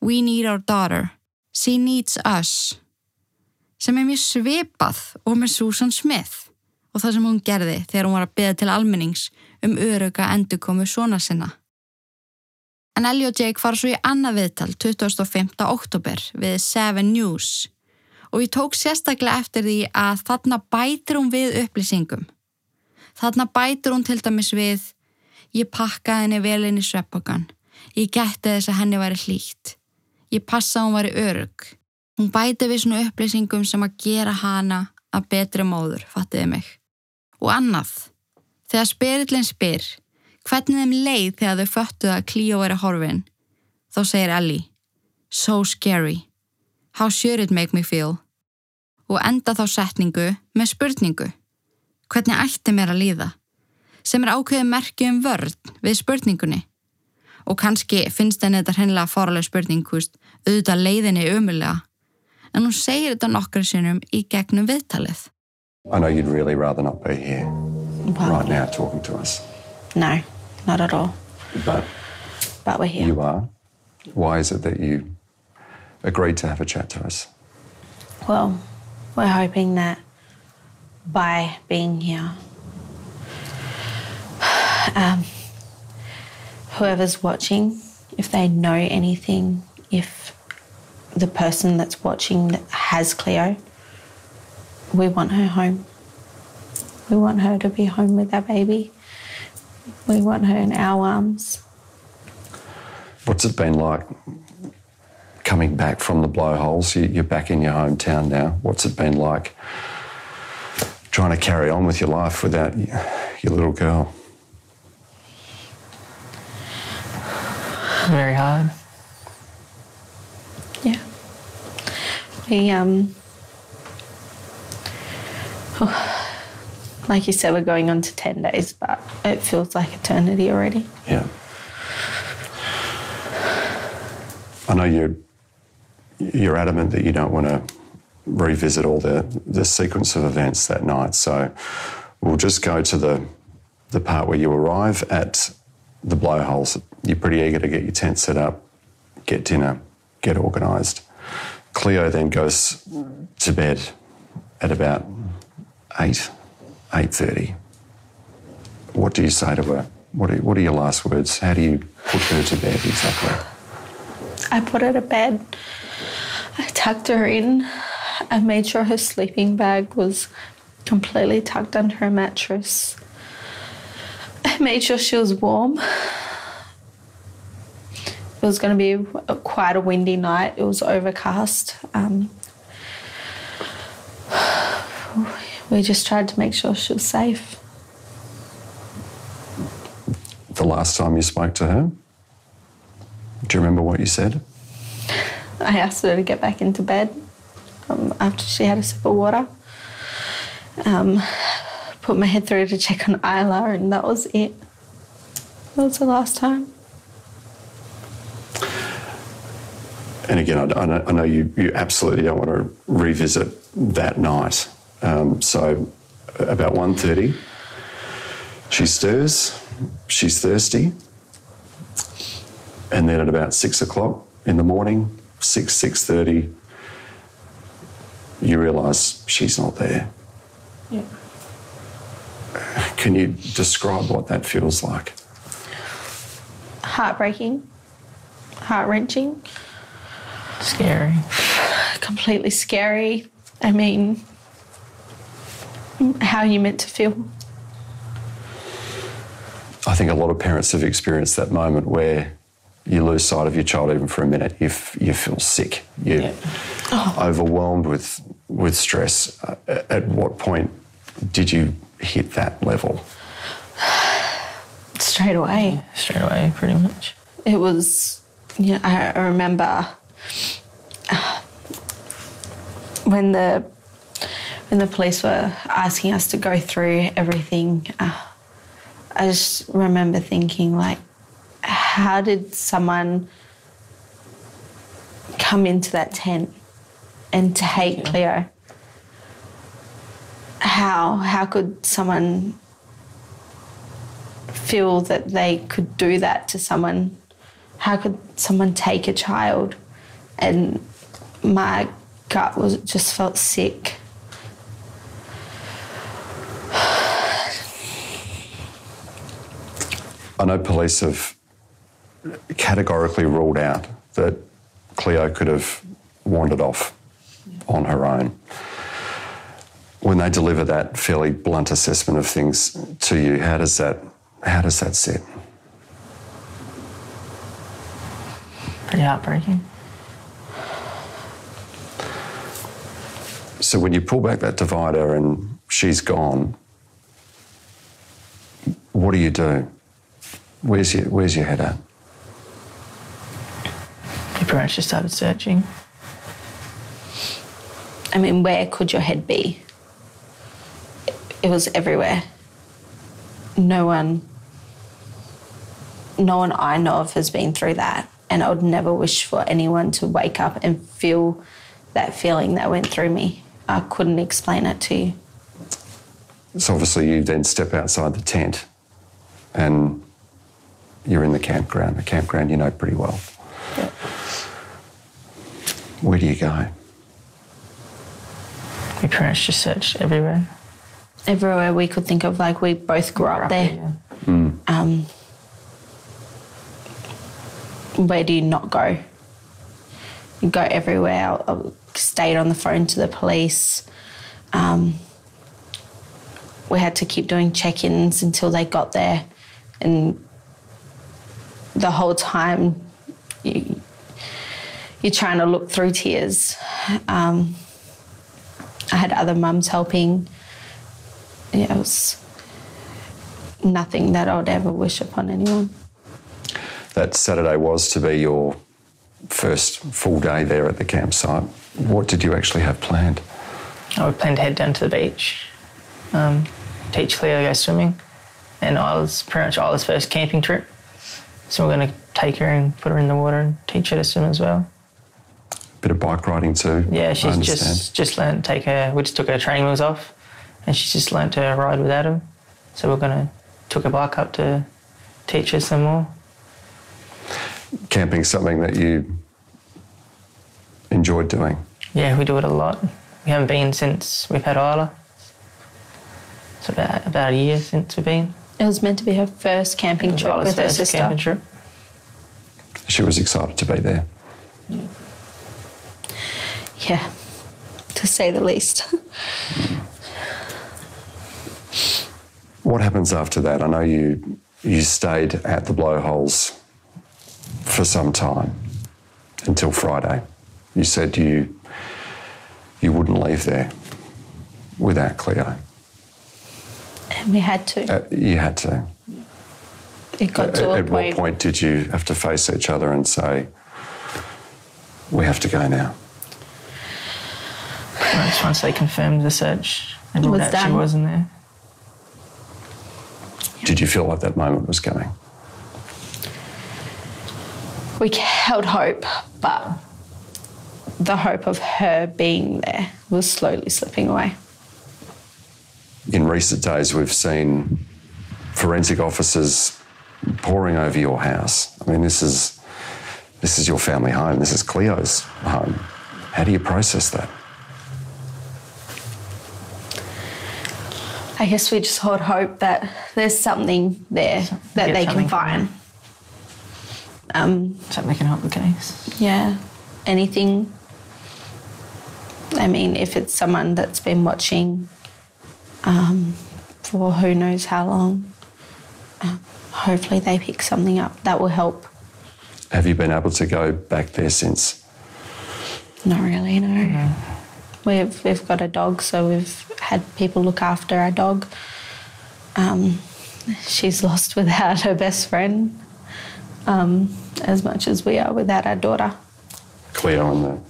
We need our daughter. She needs us sem er mjög svipað og með Susan Smith og það sem hún gerði þegar hún var að beða til almennings um öruga endurkomu svona sinna. En Ellie og Jake fara svo í annað viðtal 25. oktober við Seven News og ég tók sérstaklega eftir því að þarna bætir hún við upplýsingum. Þarna bætir hún til dæmis við ég pakkaði henni vel inn í sveppokan, ég gætti þess að henni væri hlýtt, ég passa að hún væri örug Hún bæti við svona upplýsingum sem að gera hana að betri móður, fattiði mig. Og annað, þegar spirillin spyr, hvernig þeim leið þegar þau föttuð að Cleo er að horfin, þá segir Ellie, so scary, how should it make me feel? Og enda þá setningu með spurningu, hvernig ætti mér að líða? Sem er ákveðið merkju um vörð við spurningunni. Og kannski finnst henni þetta hennilega fáraleg spurning, húst, auðvitað leiðinni umulega en hún segir þetta nokkru sinnum í gegnum viðtalið. I know you'd really rather not be here Well, right now talking to us. No, not at all. But But we're here. you are. Why is it that you agreed to have a chat to us? Well, we're hoping that by being here, um, whoever's watching, if they know anything, if the person that's watching that has Cleo, we want her home. We want her to be home with our baby. We want her in our arms. What's it been like coming back from the blowholes? You- You're back in your hometown now. What's it been like trying to carry on with your life without your little girl? Very hard. Yeah. Um like you said, we're going on to ten days, but it feels like eternity already. Yeah. I know you're you're adamant that you don't want to revisit all the the sequence of events that night, so we'll just go to the the part where you arrive at the blowholes. You're pretty eager to get your tent set up, get dinner, get organised. Cleo then goes to bed at about eight, eight thirty. What do you say to her? What are, what are your last words? How do you put her to bed exactly? I put her to bed. I tucked her in. I made sure her sleeping bag was completely tucked under her mattress. I made sure she was warm. It was going to be a, quite a windy night. It was overcast. Um, we just tried to make sure she was safe. The last time you spoke to her, do you remember what you said? I asked her to get back into bed um, after she had a sip of water. Um, put my head through to check on Isla, and that was it. That was the last time. And again, I, I know, I know you, you absolutely don't want to revisit that night. Um, so about 1.30, she stirs, she's thirsty, and then at about 6 o'clock in the morning, 6, 6.30, you realise she's not there. Yeah. Can you describe what that feels like? Heartbreaking, heart wrenching, Scary. completely scary. I mean, how are you meant to feel? I think a lot of parents have experienced that moment where you lose sight of your child even for a minute. You, f- you feel sick. You're Yeah. overwhelmed with, with stress. Uh, at what point did you hit that level? Straight away. Straight away, pretty much. It was, you know, I, I remember when the when the police were asking us to go through everything. Uh, I just remember thinking, like, how did someone come into that tent and take Cleo? How how could someone feel that they could do that to someone? How could someone take a child? And my gut was just felt sick. I know police have categorically ruled out that Cleo could have wandered off on her own. When they deliver that fairly blunt assessment of things to you, how does that how does that sit? Pretty heartbreaking. So when you pull back that divider and she's gone, what do you do? Where's your where's your head at? We pretty much just started searching. I mean, where could your head be? It was everywhere. No one, no one I know of has been through that. And I would never wish for anyone to wake up and feel that feeling that went through me. I couldn't explain it to you. So obviously you then step outside the tent and you're in the campground, the campground you know pretty well. Where do you go? We pretty much just searched everywhere. Everywhere we could think of, like we both grew up there. Um, where do you not go? You go everywhere. Stayed on the phone to the police. Um, we had to keep doing check ins until they got there. And the whole time, you, you're trying to look through tears. Um, I had other mums helping. Yeah, it was nothing that I would ever wish upon anyone. That Saturday was to be your first full day there at the campsite. What did you actually have planned? I would plan to head down to the beach, um, teach Cleo to go swimming, and I was pretty much Isla's first camping trip. So we're going to take her and put her in the water and teach her to swim as well. Bit of bike riding too. Yeah, she's just just learned to take her. We just took her training wheels off, and she's just learned to ride without them. So we're gonna took her bike up to teach her some more. camping something that you enjoyed doing. Yeah, we do it a lot. We haven't been since we've had Isla. It's about about a year since we've been. It was meant to be her first camping trip Isla's with her sister. camping trip. She was excited to be there. Yeah, to say the least. What happens after that? I know you you stayed at the blowholes for some time until Friday. You said you you wouldn't leave there without Cleo. and we had to. Uh, you had to. It got At, to a at what point. point did you have to face each other and say, "We have to go now"? Once, once they confirmed the search and It ruled was out she done. wasn't there. Did you feel like that moment was coming? We held hope, but the hope of her being there was slowly slipping away. In recent days, we've seen forensic officers pouring over your house. I mean, this is this is your family home. This is Cleo's home. How do you process that? I guess we just hold hope that there's something there that they can find. Um, Something that can help the case. yeah, anything. I mean, if it's someone that's been watching um, for who knows how long, um, hopefully they pick something up that will help. Have you been able to go back there since? Not really, no. We've we've got a dog, so we've had people look after our dog. Um, she's lost without her best friend, um, as much as we are without our daughter. Cleo and the,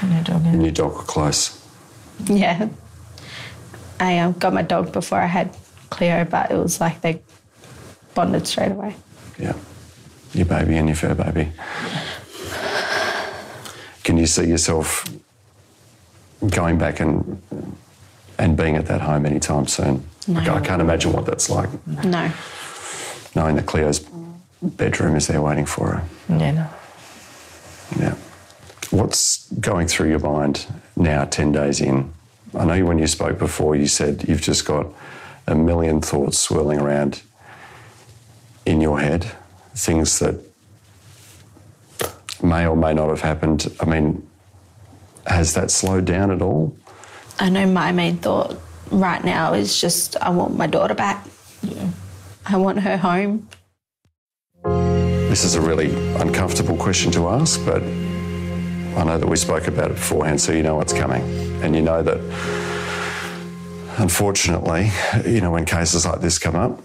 And your dog, and yeah. your dog are close. Yeah, I um, got my dog before I had Cleo, but it was like they bonded straight away. Yeah. Your baby and your fur baby. Can you see yourself going back and and being at that home anytime soon? No. I can't imagine what that's like, No, knowing that Cleo's bedroom is there waiting for her. Yeah, no. Yeah. What's going through your mind now, 10 days in? I know when you spoke before, you said you've just got a million thoughts swirling around in your head, things that may or may not have happened. I mean, has that slowed down at all? I know my main thought right now is just I want my daughter back. Yeah. I want her home. This is a really uncomfortable question to ask, but I know that we spoke about it beforehand, so you know what's coming. And you know that, unfortunately, you know, when cases like this come up,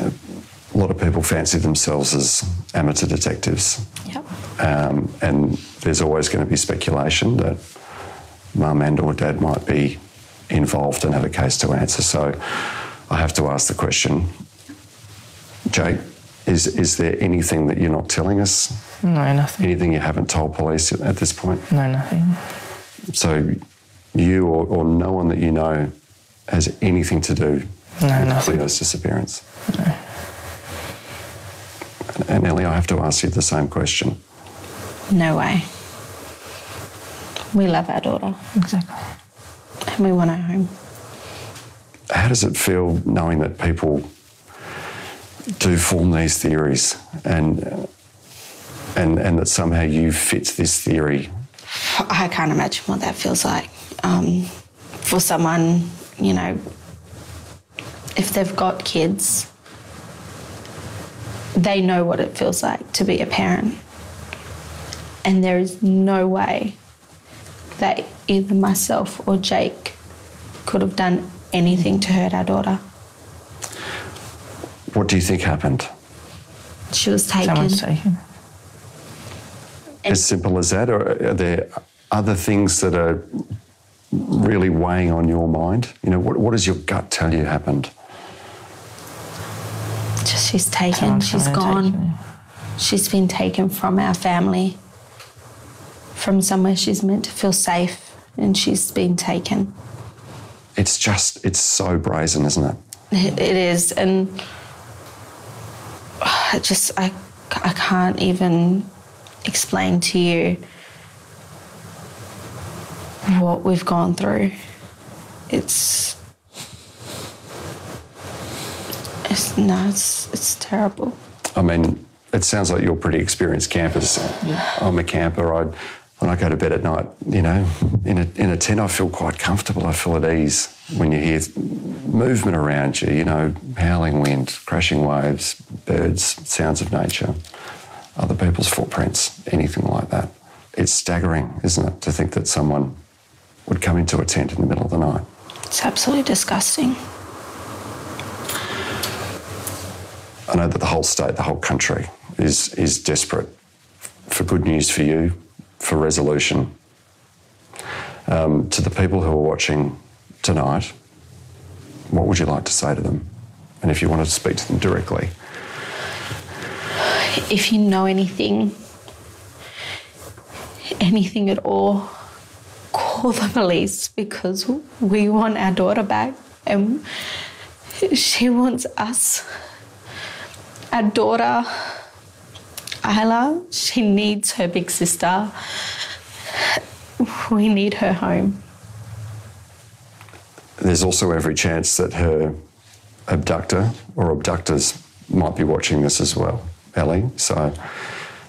a lot of people fancy themselves as amateur detectives. Yep. Um, and there's always going to be speculation that mum and or dad might be involved and have a case to answer. So I have to ask the question, Jake, is, is there anything that you're not telling us? No, nothing. Anything you haven't told police at this point? No, nothing. So you or, or no one that you know has anything to do No, with nothing. Cleo's disappearance? And, and Ellie, I have to ask you the same question. No way. We love our daughter Exactly. and we want her home. How does it feel knowing that people do form these theories and and and that somehow you fit this theory? I can't imagine what that feels like. Um, for someone, you know, if they've got kids, they know what it feels like to be a parent. And there is no way that either myself or Jake could have done anything to hurt our daughter. What do you think happened? She was taken. Someone's taken. As simple as that, or are there other things that are really weighing on your mind? You know, what, what does your gut tell you happened? Just she's taken. Someone's She's someone gone. taken. She's been taken from our family, from somewhere she's meant to feel safe, and she's been taken. It's just, it's so brazen, isn't it? It it is, and I just I I can't even explain to you what we've gone through. It's it's no, it's it's terrible. I mean, it sounds like you're a pretty experienced campers. I'm a camper. I, when I go to bed at night, you know, in a, in a tent, I feel quite comfortable. I feel at ease when you hear movement around you, you know, howling wind, crashing waves, birds, sounds of nature, other people's footprints, anything like that. It's staggering, isn't it, to think that someone would come into a tent in the middle of the night. It's absolutely disgusting. I know that the whole state, the whole country is, is desperate for good news for you, for resolution. Um, to the people who are watching tonight, what would you like to say to them? And if you wanted to speak to them directly, if you know anything, anything at all, call the police because we want our daughter back and she wants us. Our daughter, Isla, she needs her big sister. We need her home. there's also every chance that her abductor or abductors might be watching this as well, Ellie. So,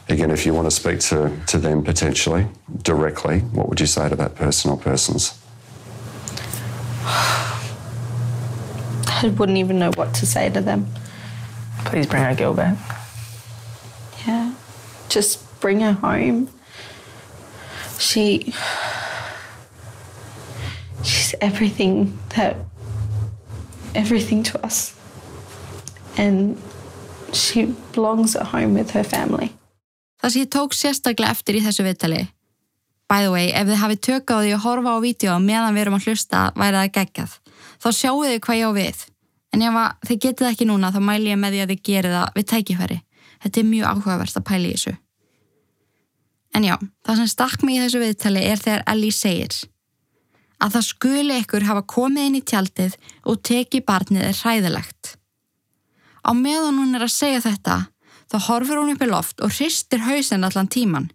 again, if you want to speak to, to them potentially directly, what would you say to that person or persons? I wouldn't even know what to say to them. Please bring our girl back. Just bring her home. She. She's everything that. everything to us. And she belongs at home with her family. Það sem ég tók sérstaklega eftir í þessu viðtali. By the way, ef þið hafið tök á því að horfa á vídeo meðan við erum að hlusta væri það geggjað. Þá sjáu þið hvað ég á við. En ef að þið getið ekki núna þá mæli ég með því að þið gerir það við tækifæri. Þetta er mjög áhugavert að pæli í þessu. En já, það sem stakk mig í þessu viðtali er þegar Ellie segir að það skuli ykkur hafa komið inn í tjaldið og tekið barnið er hræðilegt. Á meðan hún er að segja þetta þá horfur hún upp í loft og hristir hausin allan tíman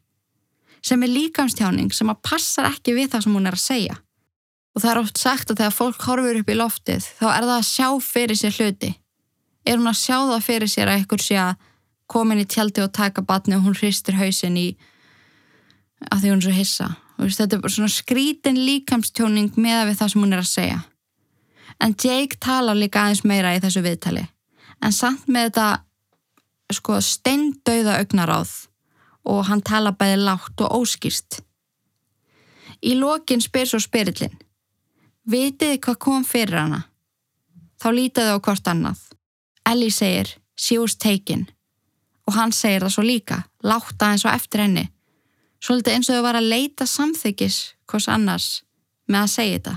sem er líkamstjáning sem að passar ekki við það sem hún er að segja. Og það er oft sagt að þegar fólk horfur upp í loftið þá er það að sjá fyrir sér hluti. Er hún að sjá það fyrir sér að ykkur sé að komin í tjaldi og taka batni og hún hristir hausin í að því hún er svo hissa. Veist, þetta er bara svona skrítin líkamstjóning með við það sem hún er að segja. En Jake talar líka aðeins meira í þessu viðtali. En samt með þetta sko, steindauða augnaráð og hann tala bæði látt og óskýrst. Í lokin spyr svo spyrillin. Vitið hvað kom fyrir hana? Þá lítaði á hvort annað. Ellie segir, she was taken. Og hann segir það svo líka, látt aðeins og eftir henni. Svolítið eins og þau var að leita samþykis hvers annars með að segja þetta.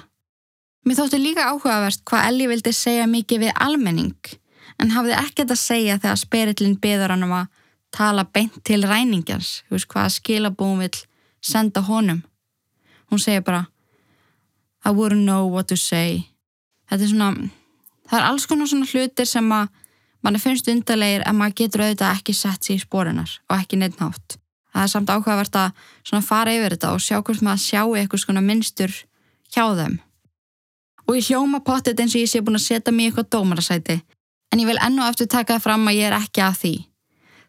Mér þótti líka áhugavert hvað Ellie vildi segja mikið við almenning en hafði ekkert að segja þegar spyrillin byður hann um að tala beint til ræningjans, þú veist hvaða skilabúum vil senda honum. Hún segir bara I wouldn't know what to say. Þetta er svona, það er alls konar svona hlutir sem að mann er finnst undarlegir en maður getur auðvitað ekki sett sér í spórunar og ekki neitt nátt. Það er samt áhugavert að fara yfir þetta og sjá hvort maður sjá eitthvað svona minnstur hjá þeim. Og ég hljóma pottet eins og ég sé búin að setja mér eitthvað dómarasæti en ég vil ennu aftur taka það fram að ég er ekki að því.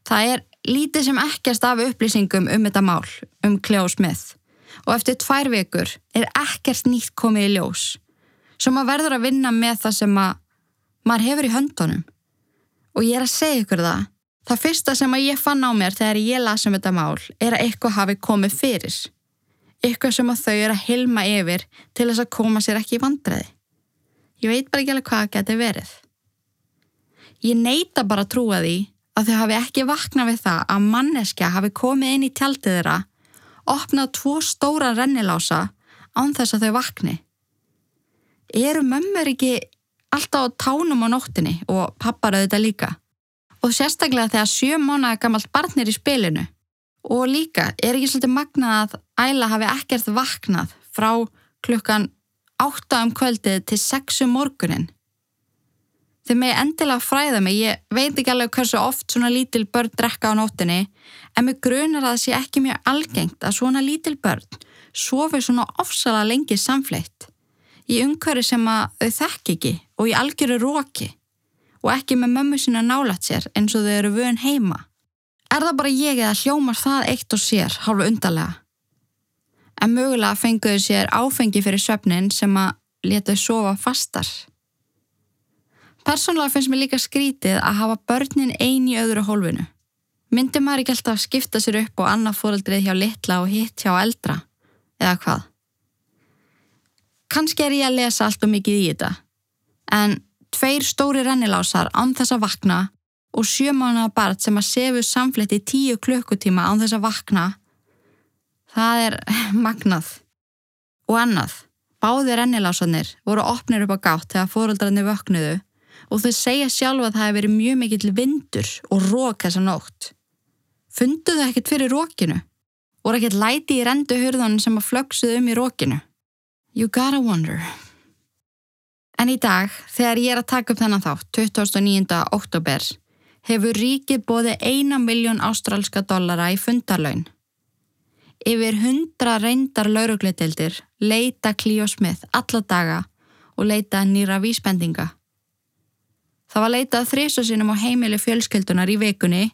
Það er lítið sem ekkert af upplýsingum um þetta mál, um Smith. Og eftir tvær vekur er ekkert nýtt komið í ljós. Svo maður verður að vinna með það sem maður hefur í höndunum. Og ég er að segja ykkur það. Það fyrsta sem að ég fann á mér þegar ég lasum þetta mál er að eitthvað hafi komið fyrir. Eitthvað sem að þau er að hilma yfir til þess að koma sér ekki í vandræði. Ég veit bara ekki alveg hvað það geti verið. Ég neyta bara að trúa því að þau hafi ekki vaknað við það að manneskja hafi komið inn í tjaldið þeirra, opnað tvo stóra rennilása án þess að þau vakni. Eru mömmur ekki alltaf á tánum á nóttinni og pappar auðvitað líka? Og sérstaklega þegar sjö mánuða gammalt barnir í spilinu. Og líka, er ekki svolítið magnað að æla hafi ekkert vaknað frá klukkan 8 um kvöldið til 6 um morgunin? Þið með endilega fræða mig, ég veit ekki alveg hversu oft svona lítil börn drekka á nóttinni, en mig grunar að það sé ekki mjög algengt að svona lítil börn sofi svona ofsala lengi samfleitt. Í umhverju sem þau þekk ekki og í algjöru róki og ekki með mömmu sína nálat sér eins og þau eru vön heima. Er það bara ég eða hljómar það eitt og sér, hálfu undarlega? En mögulega fenguðu sér áfengi fyrir söfnin sem að leta þau sofa fastar. Personlega finnst mér líka skrítið að hafa börnin eini öðru hólfinu. Myndi maður ekki alltaf að skipta sér upp og annað fóröldrið hjá litla og hitt hjá eldra? Eða hvað? Kanski er ég að lesa allt og mikið í þetta. En tveir stóri rennilásar án þess að vakna og sjömánaða barn sem að sefu samfletti tíu klukkutíma án þess að vakna, það er magnað. Og annað, báði rennilásarnir voru opnir upp á gátt þegar fóröldrarnir vöknuðu og þau segja sjálfa að það hefur verið mjög mikill vindur og rók þessa nótt. Fundu þau ekkert fyrir rókinu? Og ekkert læti í rendu hurðunum sem að flöksuðu um í rókinu? You gotta wonder. En í dag, þegar ég er að taka upp þennan þátt, 29. oktober, hefur ríkið bóði eina miljón ástrálska dollara í fundarlaun. Yfir hundra reyndar laurugleitildir leita Clio Smith alla daga og leita nýra vísbendinga. Það var leitað þrísasinum á heimili fjölskyldunar í vikunni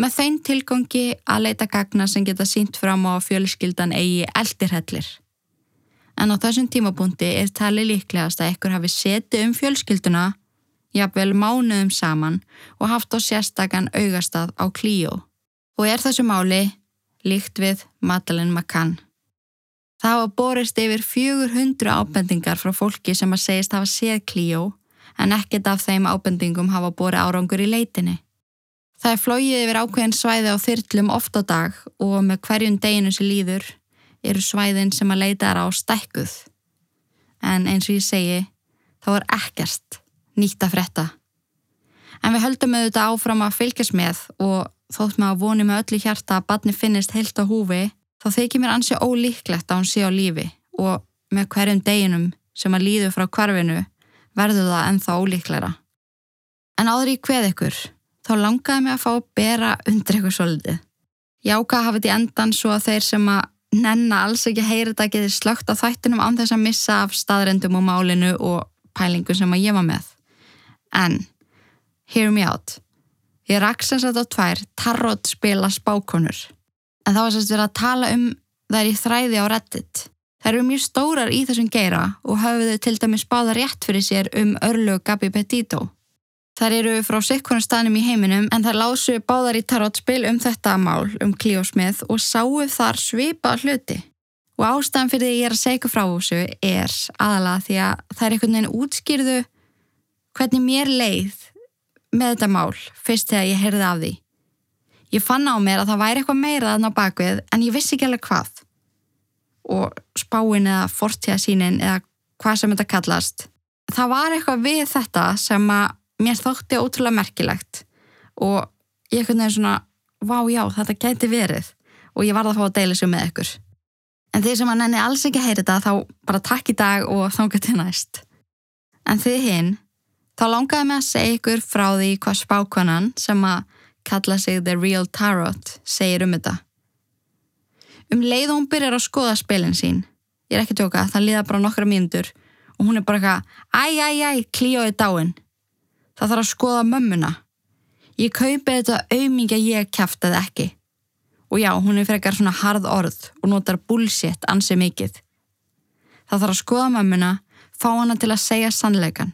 með þeim tilgangi að leita gagna sem geta sínt fram á fjölskyldan eigi eldirhellir. En á þessum tímabúndi er tali líklegast að ykkur hafi setið um fjölskylduna jafnvel mánuðum saman og haft á sérstakann augastað á Clio. Og er þessu máli líkt við Madeleine McCann. Það hafa borist yfir 400 ábendingar frá fólki sem að segist hafa séð Clio en ekkert af þeim ábendingum hafa borið árangur í leitinni. Það er flóið yfir ákveðin svæði á þyrlum oft á dag og með hverjum deginu sem líður eru svæðin sem að leita er á stækkuð. En eins og ég segi, þá er ekkert nýtt að fretta. En við höldum auðvitað áfram að fylgjast með og þótt með að voni með öllu hjarta að badni finnist heilt á húfi, þá þykir mér ansi ólíklegt að hún sé á lífi og með hverjum deginum sem að líðu frá kvarfinu verður það ennþá ólíklæra. En áður í hveð ykkur, þá langaði mig að fá að bera undir ykkur svolítið. Jáka hafið í endan svo að þeir sem að nenna alls ekki heyra þetta getið slögt á þættinum án þess að missa af staðrendum og málinu og pælingu sem að ég var með. En, hear me out. Ég raksa þess að þetta á tvær tarot spila spákonur. En það var sérst verið að tala um þær í þræði á reddit. Þær eru mjög stórar í þessum geira og hafið þau til dæmis báða rétt fyrir sér um örlug Gabi Petito. Þær eru frá sikkunum staðnum í heiminum en þær lásu báðar í tarotspil um þetta mál um Clio Smith og sáu þar svipa hluti. Og ástæðan fyrir því ég er að segja frá þessu er aðalega því að það er einhvern veginn útskýrðu hvernig mér leið með þetta mál fyrst þegar ég heyrði af því. Ég fann á mér að það væri eitthvað meira þarna á bakvið en ég vissi ekki alveg hvað. Og spáin eða fortíðasínin eða hvað sem þetta kallast. Það var eitthvað við þetta sem að mér þótti ótrúlega merkilegt og ég kunni svona, vá já, þetta gæti verið og ég varði að fá að deila sér með ykkur. En því sem að nenni alls ekki að heyra þetta þá bara takk í dag og þángu til næst. En því hinn, þá langaði mig að segja ykkur frá því hvað spákonan sem að kalla sig The Real Tarot segir um þetta. Um leið og hún byrjar að skoða spilin sín, ég er ekki tjóka, það liða bara nokkra mínútur og hún er bara eitthvað, æ, æ, æ, klíóið dáin. Það þarf að skoða mömmuna. Ég kaupi þetta auðmingja ég kæftið ekki. Og já, hún er frekar svona harð orð og notar bullshit ansið mikið. Það þarf að skoða mömmuna, fá hana til að segja sannleikan.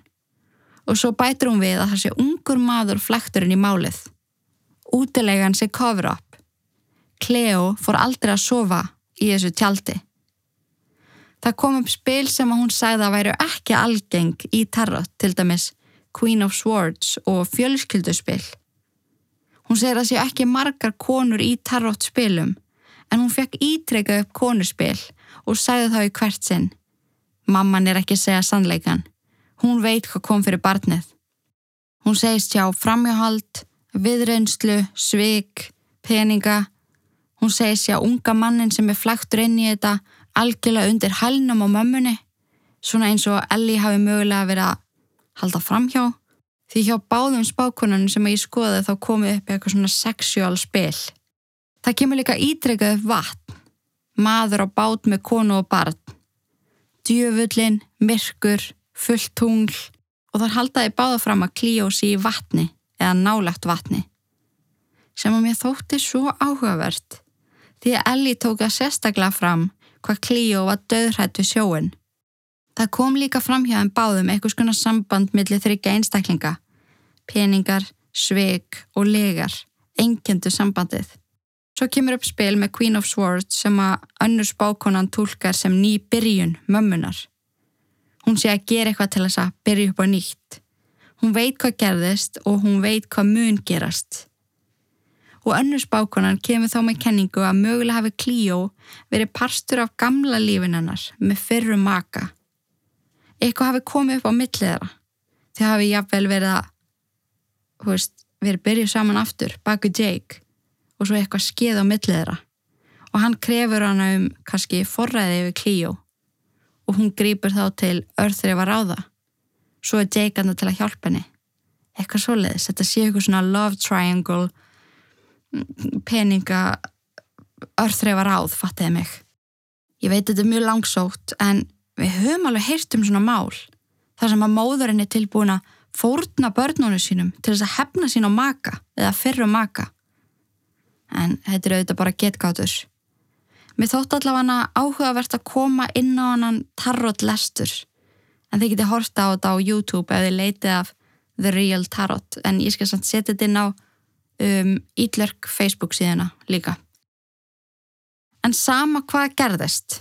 Og svo bætur hún við að það sé ungur maður flekturinn í málið. Útilegan sé cover up. Cleo fór aldrei að sofa í þessu tjaldi. Það kom upp spil sem að hún sagði að væru ekki algeng í tarot, til dæmis Queen of Swords og fjölskylduspill. Hún segir að sé ekki margar konur í tarot spilum en hún fekk ítrekka upp konurspil og sagði þá í hvert sinn. Mamman er ekki að segja sannleikan. Hún veit hvað kom fyrir barnið. Hún segist hjá framjáhald, viðraunslu, svik, peninga. Hún segist hjá unga mannin sem er flæktur inn í þetta algjörlega undir hælnum á mömmunni. Svona eins og Ellie hafi mögulega verið að halda framhjá því hjá báðum spákonunum sem ég skoði þá komið upp eitthvað svona sexuál spil. Það kemur líka ítrekkað upp vatn, maður á bát með konu og barn, djöfullin, myrkur, fullt tungl og þar haldaði báða fram að klíósi í vatni eða nálagt vatni. Sem að mér þótti svo áhugavert því að Ellie tók að sérstaklega fram hvað klíó var döðrætt við sjóin. Það kom líka fram hjá þeim báðum eitthvað skona samband millir þryggja einstaklinga. Peningar, sveig og legar, engjöndu sambandið. Svo kemur upp spil með Queen of Swords sem að önnur spákonan tólkar sem ný byrjun mömmunar. Hún sé að gera eitthvað til þess að byrja upp á nýtt. Hún veit hvað gerðist og hún veit hvað mun gerast. Og önnur spákonan kemur þá með kenningu að mögulega hafi Clio verið parstur af gamla lífinennar með fyrru maka eitthvað hafi komið upp á millið þeirra. Þegar hafi jáfnvel verið að veist, verið byrjuð saman aftur baku Jake og svo eitthvað skeið á millið þeirra. Og hann krefur hana um kannski forræði yfir Clio og hún grýpur þá til örþrif að ráða. Svo er Jake hann til að hjálpa henni. Eitthvað svoleiðis, þetta sé eitthvað svona love triangle peninga örþrif að ráð, fattiði mig. Ég veit þetta er mjög langsótt en við höfum alveg heyrt um svona mál þar sem að móðurinn er tilbúin að fórna börnunum sínum til þess að hefna sín á maka eða fyrru maka. En þetta er auðvitað bara getgátur. Mér þótt allavega áhugavert að koma inn á hann tarot lestur. En þið getið horta á þetta á YouTube ef þið leitið af The Real Tarot. En ég skal samt setja þetta inn á um, Ítlörk Facebook síðuna líka. En sama hvað gerðist,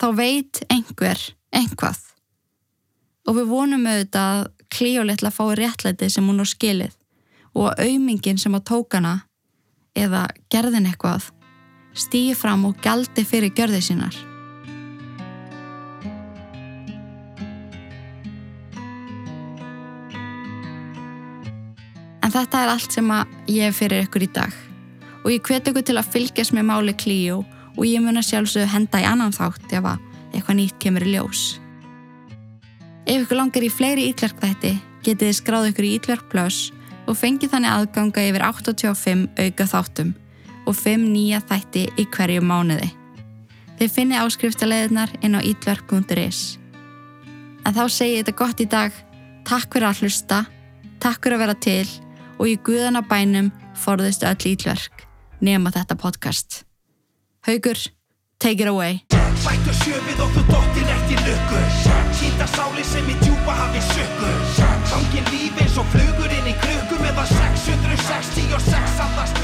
þá veit einhver einhvað og við vonum auðvitað að Cleo litla fái réttlæti sem hún á skilið og að aumingin sem að tókana eða gerðin eitthvað stýði fram og galdi fyrir gjörði sínar. En þetta er allt sem ég hef fyrir ykkur í dag og ég hveti ykkur til að fylgjast með máli Clio og ég mun að sjálfsögðu henda í annan þátt ef að eitthvað nýtt kemur í ljós. Ef ykkur langar í fleiri ítverkþætti getið þið skráð ykkur í Ítverk Plus og fengið þannig aðganga yfir 85 auka þáttum og 5 nýja þætti í hverju mánuði. Þið finnir áskriftarleðinar inn á ítverk.is. En þá segi ég þetta gott í dag. Takk fyrir að hlusta, takk fyrir að vera til og í guðana bænum forðist öll ítverk nema þetta podcast. Haugur, take it away. Bættu sjöfið og þú dottir eftir lukku Sýnda sáli sem í djúpa hafi sökku Gangin líf eins og flugur inn í krukku Meðan 666 andast uppu Bættu